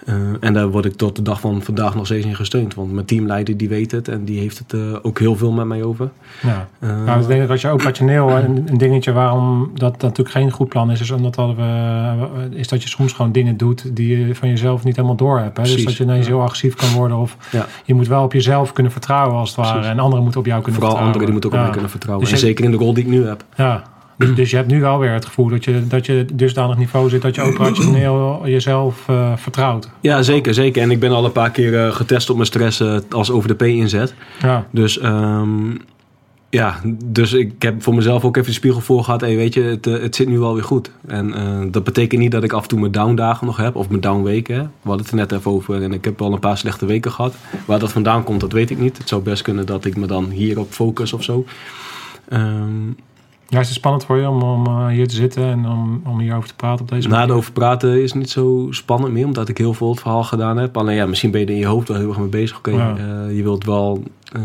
Eh, en daar word ik tot de dag van vandaag nog steeds in gesteund. Want mijn teamleider die weet het en die heeft het eh, ook heel veel met mij over. Ja. Eh, Nou, ik denk dat als je operationeel een, een dingetje waarom dat natuurlijk geen goed plan is, is omdat dat we, is dat je soms gewoon dingen doet die je van jezelf niet helemaal door hebt. Hè? Dus dat je ineens heel agressief kan worden of ja, je moet wel op jezelf kunnen vertrouwen als het ware Precies. en anderen moeten op jou kunnen vooral vertrouwen. anderen die moeten ook op mij kunnen vertrouwen. Dus en zeker in de rol die ik nu heb. Ja. Dus, dus je hebt nu wel weer het gevoel dat je, dat je dusdanig niveau zit dat je operationeel jezelf eh, vertrouwt. Ja, zeker, zeker. En ik ben al een paar keer eh, getest op mijn stress eh, als over de P inzet. Ja. Dus ehm, ja, dus ik heb voor mezelf ook even de spiegel voor gehad. Hey, weet je, het, het zit nu wel weer goed. En dat betekent niet dat ik af en toe mijn downdagen nog heb. Of mijn downweken. We hadden het er net even over. En ik heb al een paar slechte weken gehad. Waar dat vandaan komt, dat weet ik niet. Het zou best kunnen dat ik me dan hierop focus of zo. Ehm, Ja, is het spannend voor je om, om eh, hier te zitten en om, om hierover te praten op deze Na manier? over praten is niet zo spannend meer, omdat ik heel veel het verhaal gedaan heb. Alleen ja, misschien ben je er in je hoofd wel heel erg mee bezig. Oké, Ja. eh, je wilt wel eh,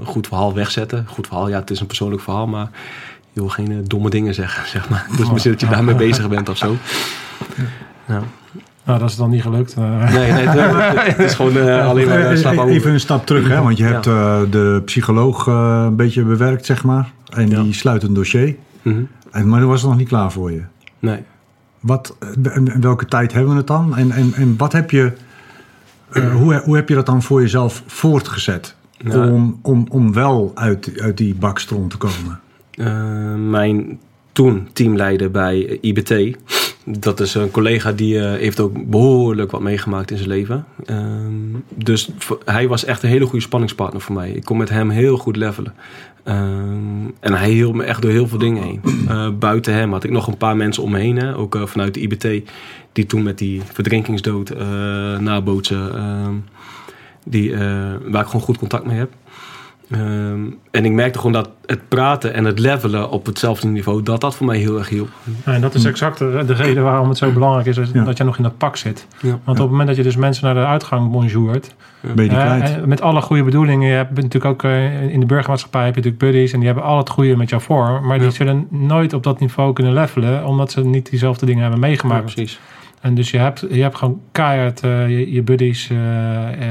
een goed verhaal wegzetten. Goed verhaal, ja, het is een persoonlijk verhaal, maar je wil geen domme dingen zeggen, (laughs) zeg maar. Dus misschien dat je daarmee bezig bent of zo. Ja. Nou, dat is dan niet gelukt. Nee, nee, het, het is gewoon eh, alleen maar uh, Even een stap terug, hè, want je hebt uh, de psycholoog uh, een beetje bewerkt, zeg maar. En die sluit een dossier. Mm -hmm. en, maar dat was nog niet klaar voor je. Nee. Wat, in welke tijd hebben we het dan? En, en, en wat heb je, uh, hoe, hoe heb je dat dan voor jezelf voortgezet? Nou, om, om, om wel uit, uit die bakstroom te komen? Uh, mijn toen teamleider bij IBT, dat is een collega die uh, heeft ook behoorlijk wat meegemaakt in zijn leven. Uh, dus hij was echt een hele goede spanningspartner voor mij. Ik kon met hem heel goed levelen. Um, en hij hielp me echt door heel veel dingen heen. Uh, buiten hem had ik nog een paar mensen om me heen. Ook uh, vanuit de IBT. Die toen met die verdrinkingsdood nabootsen. Ehm, die, waar ik gewoon goed contact mee heb. Um, en ik merkte gewoon dat het praten en het levelen op hetzelfde niveau, dat dat voor mij heel erg hielp. Ja, en dat is exact de, de, reden waarom het zo belangrijk is dat, Ja. dat je nog in dat pak zit. Ja. Want op het moment dat je dus mensen naar de uitgang bonjourt, Ben je die kwijt? en met alle goede bedoelingen, je hebt natuurlijk ook eh, in de burgermaatschappij heb je natuurlijk buddies en die hebben al het goede met jou voor, maar die zullen nooit op dat niveau kunnen levelen, omdat ze niet diezelfde dingen hebben Ja, meegemaakt. precies. En dus je hebt, je hebt gewoon keihard eh, je, je buddies eh,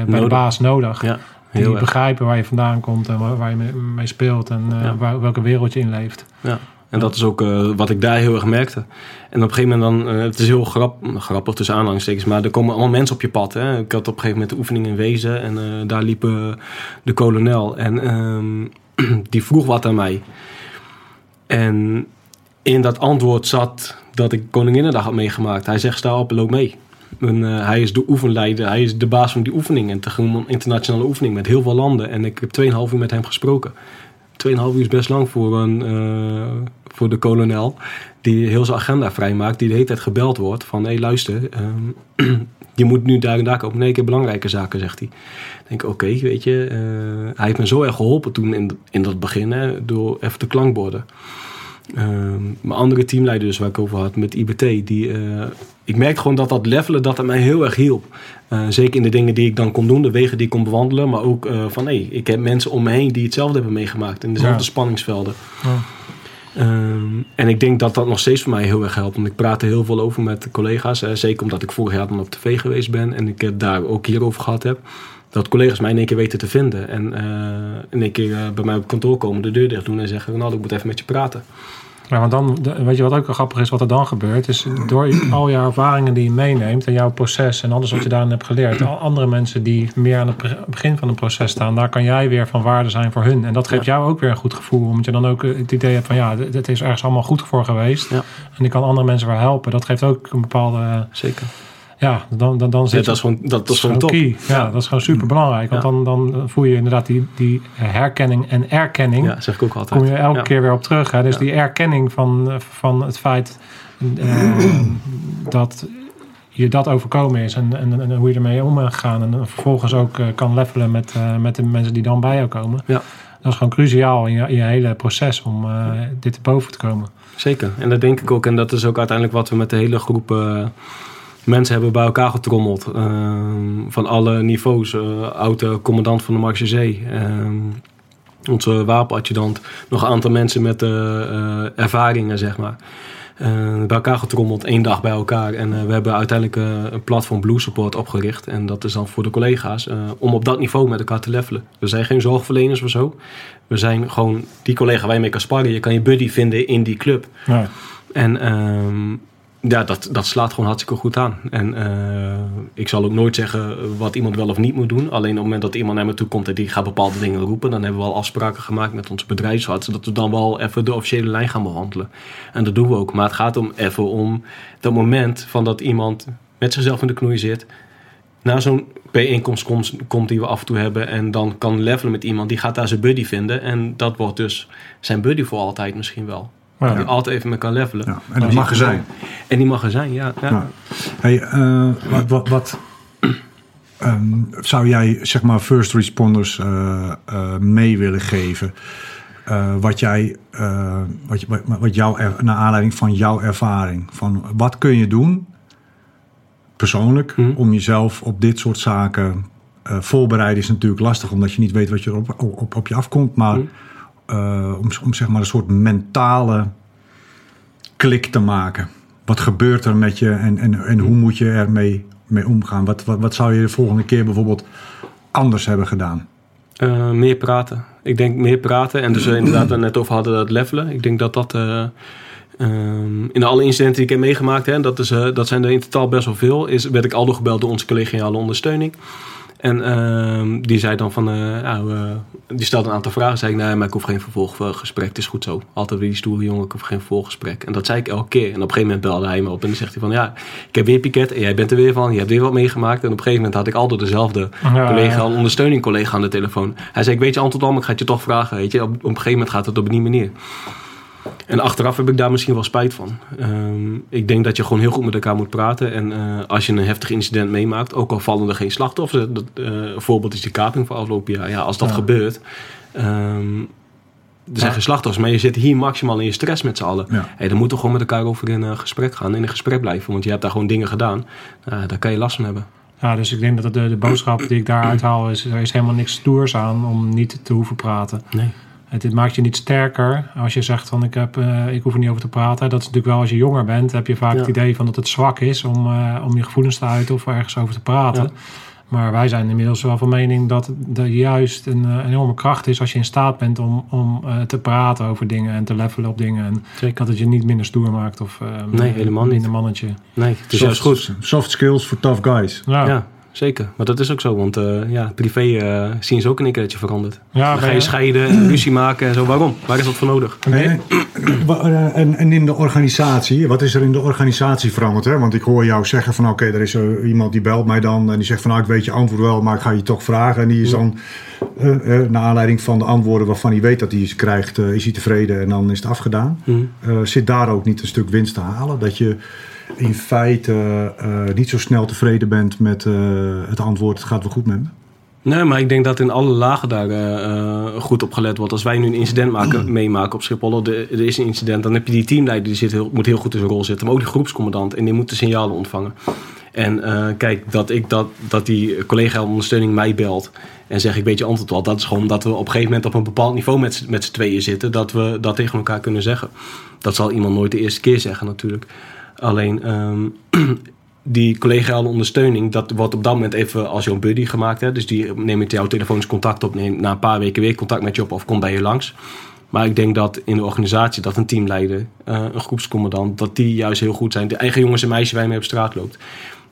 bij de baas nodig. Ja, die erg. begrijpen waar je vandaan komt en waar, waar je mee, mee speelt en eh, Ja. waar, welke wereld je inleeft. Ja. En dat is ook eh, wat ik daar heel erg merkte. En op een gegeven moment dan, eh, het is heel grap, grappig tussen aanhalingstekens, maar er komen allemaal mensen op je pad. Hè. Ik had op een gegeven moment de oefening in Wezen en daar liep de kolonel en ehm, (clears throat) die vroeg wat aan mij. En in dat antwoord zat dat ik Koninginnedag had meegemaakt. Hij zegt, sta op en loop mee. En, eh, hij is de oefenleider, hij is de baas van die oefening. En tegemoet een internationale oefening met heel veel landen. En ik heb 2,5 uur met hem gesproken. 2,5 uur is best lang voor, een, eh, voor de kolonel. Die heel zijn agenda vrijmaakt. Die de hele tijd gebeld wordt. Van, hé luister, ehm, (clears throat) je moet nu daar en daar komen. Nee, ik heb belangrijke zaken, zegt hij. Ik denk, oké, weet je. eh, hij heeft me zo erg geholpen toen in, in dat begin. Door even de klankborden. Ehm, mijn andere teamleider dus waar ik over had met IBT. Die, eh, ik merkte gewoon dat dat levelen dat het mij heel erg hielp. Eh, zeker in de dingen die ik dan kon doen. De wegen die ik kon bewandelen. Maar ook eh, van hé, ik heb mensen om me heen die hetzelfde hebben meegemaakt. In dezelfde Ja. spanningsvelden. Ja. Ehm, en ik denk dat dat nog steeds voor mij heel erg helpt. Want ik praat er heel veel over met collega's. Hè, zeker omdat ik vorig jaar dan op tv geweest ben. En ik het daar ook hierover gehad heb. Dat collega's mij in één keer weten te vinden. En in één keer bij mij op kantoor komen, de deur dicht doen en zeggen... Ronaldo, ik moet even met je praten. Ja, want dan, weet je wat ook wel grappig is, wat er dan gebeurt, is door al je ervaringen die je meeneemt en jouw proces en alles wat je daarin hebt geleerd, al andere mensen die meer aan het be- begin van een proces staan, daar kan jij weer van waarde zijn voor hun. En dat geeft jou ook weer een goed gevoel, omdat je dan ook het idee hebt van ja, dit dit is ergens allemaal goed voor geweest. Ja. En ik kan andere mensen weer helpen. Dat geeft ook een bepaalde, Zeker. Ja, dan, dan, dan Ja, zit dat is gewoon, dat, is gewoon top. key. Ja, dat is gewoon super belangrijk. Want dan, dan voel je inderdaad die, die herkenning en erkenning Ja, zeg ik ook altijd. kom je elke keer weer op terug. Hè? Dus die erkenning van, van het feit eh, (clears throat) dat je dat overkomen is en, en, en hoe je ermee om bent gegaan. En vervolgens ook eh, kan levelen met, eh, met de mensen die dan bij jou komen. Ja. Dat is gewoon cruciaal in je, in je hele proces om dit te boven te komen. Zeker. En dat denk ik ook. En dat is ook uiteindelijk wat we met de hele groep mensen hebben bij elkaar getrommeld. Ehm, van alle niveaus. eh oude commandant van de Marche Zee. ehm, onze wapenadjudant. Nog een aantal mensen met eh, eh, ervaringen, zeg maar. Bij elkaar getrommeld, één dag bij elkaar. En we hebben uiteindelijk een platform Blue Support opgericht. En dat is dan voor de collega's. om op dat niveau met elkaar te levelen. We zijn geen zorgverleners of zo. We zijn gewoon die collega waar je mee kan sparren. Je kan je buddy vinden in die club. Ja. En ehm, ja, dat, dat slaat gewoon hartstikke goed aan. En eh, ik zal ook nooit zeggen wat iemand wel of niet moet doen. Alleen op het moment dat iemand naar me toe komt en die gaat bepaalde dingen roepen, dan hebben we al afspraken gemaakt met onze bedrijfsarts. Dat we dan wel even de officiële lijn gaan behandelen. En dat doen we ook. Maar het gaat om even om dat moment van dat iemand met zichzelf in de knoei zit. Naar zo'n bijeenkomst komt die we af en toe hebben. En dan kan levelen met iemand. Die gaat daar zijn buddy vinden. En dat wordt dus zijn buddy voor altijd misschien wel. Ja. Die altijd even mee kan levelen. Ja, en dat mag er zijn. En die mag er zijn, ja. ja. Ja. Hey, eh, wat, wat, wat (clears throat) ehm, zou jij, zeg maar, first responders eh, eh, mee willen geven? Wat jij, wat, je- wat, jouw, er- naar aanleiding van jouw ervaring, van wat kun je doen, persoonlijk, Mhm. om jezelf op dit soort zaken voorbereiden is natuurlijk lastig, omdat je niet weet wat je op, op, op je afkomt, maar Mhm. Eh, om, om zeg maar een soort mentale klik te maken. wat gebeurt er met je en, en, en hoe moet je ermee mee omgaan? Wat, wat, wat zou je de volgende keer bijvoorbeeld anders hebben gedaan? Eh, meer praten. Ik denk meer praten. En dus eh, inderdaad, we het net over hadden, dat levelen. Ik denk dat dat eh, ehm, in alle incidenten die ik heb meegemaakt, hè, dat, is, eh, dat zijn er in totaal best wel veel, is, werd ik al gebeld door onze collegiale ondersteuning. En ehm, die zei dan van, eh, nou, eh, die stelde een aantal vragen. Zei ik, nee, maar ik hoef geen vervolggesprek. Het is goed zo. Altijd weer die stoere jongen, ik hoef geen vervolggesprek. En dat zei ik elke keer. En op een gegeven moment belde hij me op en dan zegt hij van, ja, ik heb weer piket en jij bent er weer van. Je hebt weer wat meegemaakt. En op een gegeven moment had ik altijd dezelfde Ja, collega, ja. ondersteuning collega aan de telefoon. Hij zei, ik weet je antwoord al, maar ik ga het je toch vragen. Weet je, op, op een gegeven moment gaat het op die manier. En achteraf heb ik daar misschien wel spijt van. Ehm, ik denk dat je gewoon heel goed met elkaar moet praten. En eh, als je een heftig incident meemaakt, ook al vallen er geen slachtoffers. Dat, eh, een voorbeeld is die kaping van afgelopen jaar. Ja, als dat Ja. gebeurt. ehm, er zijn Ja. geen slachtoffers, maar je zit hier maximaal in je stress met z'n allen. Ja. Hey, dan moet toch gewoon met elkaar over in eh, gesprek gaan. In een gesprek blijven. Want je hebt daar gewoon dingen gedaan. Nou, daar kan je last van hebben. Ja, dus ik denk dat de, de boodschap die ik daaruit (clears throat) haal is... er is helemaal niks stoers aan om niet te hoeven praten. Nee. Het, het maakt je niet sterker als je zegt van ik, heb, eh, ik hoef er niet over te praten. Dat is natuurlijk wel als je jonger bent, heb je vaak Ja. het idee van dat het zwak is om, eh, om je gevoelens te uiten of ergens over te praten. Ja. Maar wij zijn inmiddels wel van mening dat er juist een, eh, enorme kracht is als je in staat bent om, om eh, te praten over dingen en te levelen op dingen. En Zeker. dat het je niet minder stoer maakt of eh, Nee, helemaal niet. minder mannetje. Nee, het is juist goed. Soft skills voor tough guys. Ja, ja. Zeker. Maar dat is ook zo. Want eh, ja, privé eh, zien ze ook in één keer dat je verandert. Dan ga je scheiden en ruzie maken en zo. Waarom? Waar is dat voor nodig? En, en, en, en in de organisatie, wat is er in de organisatie veranderd? Hè? Want ik hoor jou zeggen van oké, er is eh, iemand die belt mij dan en die zegt van nou ik weet je antwoord wel, maar ik ga je toch vragen. En die is dan, eh, eh, naar aanleiding van de antwoorden waarvan hij weet dat hij ze krijgt, eh, is hij tevreden en dan is het afgedaan. Hm. Eh, zit daar ook niet een stuk winst te halen? Dat je in feite eh, niet zo snel tevreden bent met eh, het antwoord het gaat wel goed met me? Nee, maar ik denk dat in alle lagen daar eh, goed op gelet wordt. Als wij nu een incident maken, meemaken op Schiphol, er is een incident, dan heb je die teamleider die zit heel, moet heel goed in zijn rol zitten, maar ook die groepscommandant en die moet de signalen ontvangen. En kijk, dat, ik dat, dat die collega ondersteuning mij belt en zeg ik weet je antwoord al, dat is gewoon dat we op een gegeven moment op een bepaald niveau met, met z'n tweeën zitten, dat we dat tegen elkaar kunnen zeggen. Dat zal iemand nooit de eerste keer zeggen natuurlijk. Alleen ehm, (clears throat) die collegiale ondersteuning, dat wordt op dat moment even als jouw buddy gemaakt. Hè? Dus die neemt jouw telefonisch contact op, neemt na een paar weken weer contact met je op of komt bij je langs. Maar ik denk dat in de organisatie, dat een teamleider, eh, een groepscommandant, dat die juist heel goed zijn. De eigen jongens en meisjes waar je mee op straat loopt.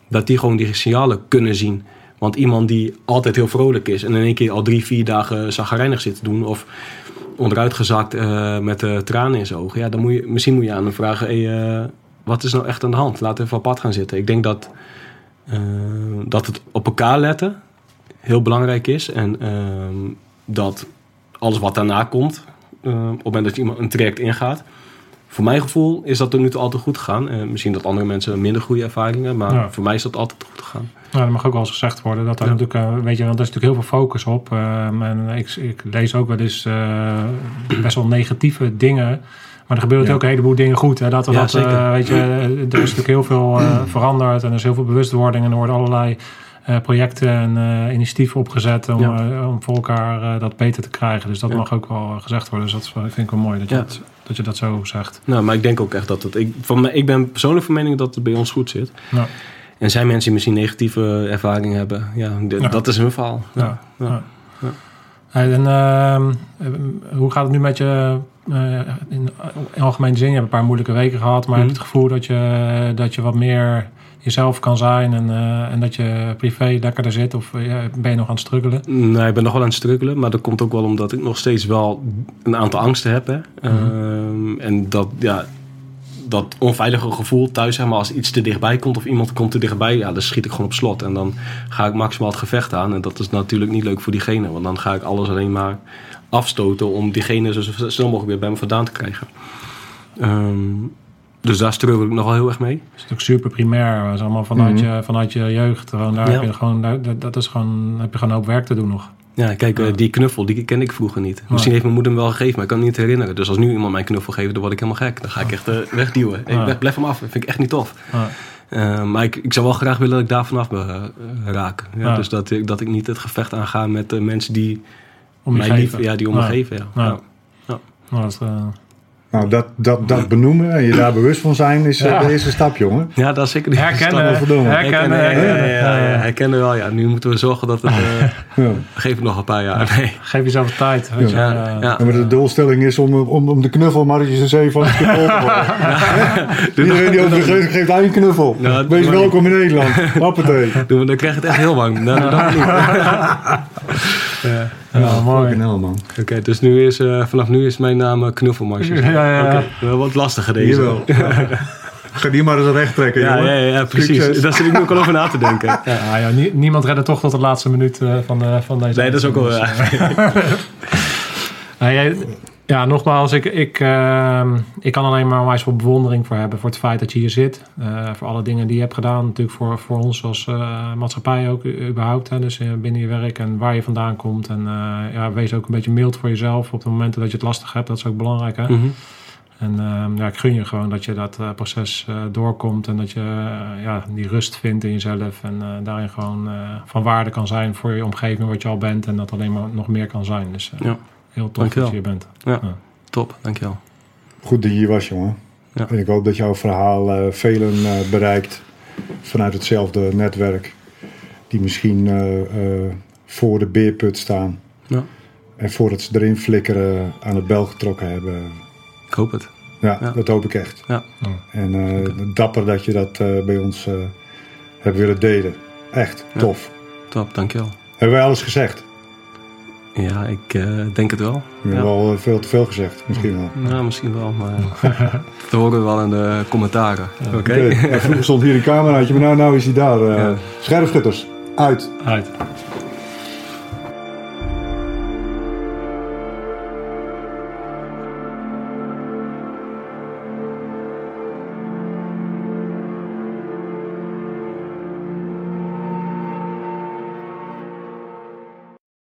Dat die gewoon die signalen kunnen zien. Want iemand die altijd heel vrolijk is en in één keer al drie, vier dagen zagrijnig zit te doen. Of onderuitgezakt eh met eh, tranen in zijn ogen. Ja, dan moet je, misschien moet je aan hem vragen, wat is nou echt aan de hand? We even apart gaan zitten. Ik denk dat, eh, dat het op elkaar letten heel belangrijk is. En ehm, dat alles wat daarna komt, eh, op het moment dat iemand een traject ingaat. Voor mijn gevoel is dat er nu toe altijd goed gegaan. Eh, misschien dat andere mensen minder goede ervaringen, maar Ja. voor mij is dat altijd goed gegaan. Nou, dat mag ook wel eens gezegd worden. Dat er Ja. natuurlijk, weet je, want er is natuurlijk heel veel focus op. ehm, en ik, ik lees ook wel eens best wel negatieve dingen. Maar er gebeuren Ja. ook een heleboel dingen goed. Hè? Dat, er Ja, dat, eh, weet je, (clears throat) er is natuurlijk heel veel eh, veranderd. En er is heel veel bewustwording. En er worden allerlei eh, projecten en initiatieven opgezet om, Ja. om voor elkaar dat beter te krijgen. Dus dat mag ook wel gezegd worden. Dus dat vind ik wel mooi dat je, dat, dat je dat zo zegt. Nou, maar ik denk ook echt dat het. Ik, van, ik ben persoonlijk van mening dat het bij ons goed zit. Ja. En zijn mensen die misschien negatieve ervaringen hebben, ja, dat is hun verhaal. Ja. Ja. Ja. Hey, en ehm, eh, hoe gaat het nu met je eh, in, in algemene zin? Je hebt een paar moeilijke weken gehad, maar Mhm. heb je het gevoel dat je, dat je wat meer jezelf kan zijn en, eh, en dat je privé lekkerder zit? Of eh, ben je nog aan het struggelen? Nee, ik ben nog wel aan het struggelen, maar dat komt ook wel omdat ik nog steeds wel een aantal angsten heb. Hè. Ehm, en dat, ja, dat onveilige gevoel thuis, zeg maar, als iets te dichtbij komt of iemand komt te dichtbij, ja, dan schiet ik gewoon op slot. En dan ga ik maximaal het gevecht aan. En dat is natuurlijk niet leuk voor diegene, want dan ga ik alles alleen maar afstoten om diegene zo snel mogelijk weer bij me vandaan te krijgen. Ehm, dus daar struggle ik nog wel heel erg mee. Dat is natuurlijk super primair. Dat is allemaal vanuit, Mhm. je, vanuit je jeugd. Gewoon, daar Ja. heb je gewoon, daar, dat- is gewoon, heb je gewoon een hoop werk te doen nog. Ja, kijk, eh, Ja. die knuffel, die ken ik vroeger niet. Misschien heeft mijn moeder hem wel gegeven, maar ik kan het niet herinneren. Dus als nu iemand mij een knuffel geeft, dan word ik helemaal gek. Dan ga ik echt eh, wegduwen. Ik blijf, blijf hem af, dat vind ik echt niet tof. Eh, maar ik, ik zou wel graag willen dat ik daar vanaf raak. Dus dat ik, dat ik niet het gevecht aanga met mensen die Om je geven. ja, die om me Ja. geven. Ja. Ja. Ja. Nou, dat, eh, Maar Nou, dat, dat, dat benoemen en je daar (laughs) bewust van zijn is eh, Ja. de eerste stap, jongen. Ja, dat is zeker niet. Herkennen, verdomme. herkennen, Herkennen, ja, ja, ja, ja, ja. herkennen wel. Ja, nu moeten we zorgen dat het... eh, (laughs) Ja. geef het nog een paar jaar. Nee. Geef jezelf de tijd. Weet je. Ja, maar de doelstelling is om, om, om de knuffel Marretjes de Zee van het kapot te (laughs) worden. Iedereen die over de geeft, geeft hij een knuffel. Wees welkom in Nederland. Hoppatee. Doen we- Dan krijg je het echt heel bang. Nou, dat niet. Ja, mooi. Fucking hell, man. Oké, dus nu is, eh, vanaf nu is mijn naam eh, Knuffelmarsje. Ja, ja, ja. Wel wat lastiger deze. Jawel. Ga die maar eens recht trekken, Ja, jongen. ja, ja, ja, precies. Succes. Daar zit ik nu ook al over na te denken. Ja. Ja, ja, nie- niemand redde toch tot de laatste minuut eh, van, de, van deze. Nee, dat is ook wel Dus. (laughs) Nou, jij- ja, nogmaals, ik, ik, ehm, ik kan alleen maar onwijs veel bewondering voor hebben voor het feit dat je hier zit. Eh, voor alle dingen die je hebt gedaan, natuurlijk voor, voor ons als eh, maatschappij ook überhaupt. Hè, dus eh, binnen je werk en waar je vandaan komt. En ja, wees ook een beetje mild voor jezelf op de momenten dat je het lastig hebt. Dat is ook belangrijk. Hè? Mhm. En ehm, ja, ik gun je gewoon dat je dat proces doorkomt en dat je ja, die rust vindt in jezelf en daarin gewoon van waarde kan zijn voor je omgeving wat je al bent en dat alleen maar nog meer kan zijn. Dus Ja. Heel tof Dankjewel. dat je hier bent. Ja. Top, dankjewel. Goed dat je hier was, jongen. Ja. En ik hoop dat jouw verhaal eh, velen eh, bereikt vanuit hetzelfde netwerk. Die misschien eh, eh, voor de beerput staan. Ja. En voordat ze erin flikkeren aan het bel getrokken hebben. Ik hoop het. Ja, Ja. dat hoop ik echt. Ja. En eh, dapper dat je dat eh, bij ons eh, hebt willen delen. Echt, Ja. tof. Top, dankjewel. Hebben wij alles gezegd? Ja, ik eh, denk het wel. We hebben al eh, veel te veel gezegd, misschien wel. Nou, misschien wel, maar (laughs) dat horen we wel in de commentaren. Oké. Ja, Vroeger stond hier een cameraatje, maar nou, nou is hij daar. eh Ja. Scherpschutters, uit. Uit.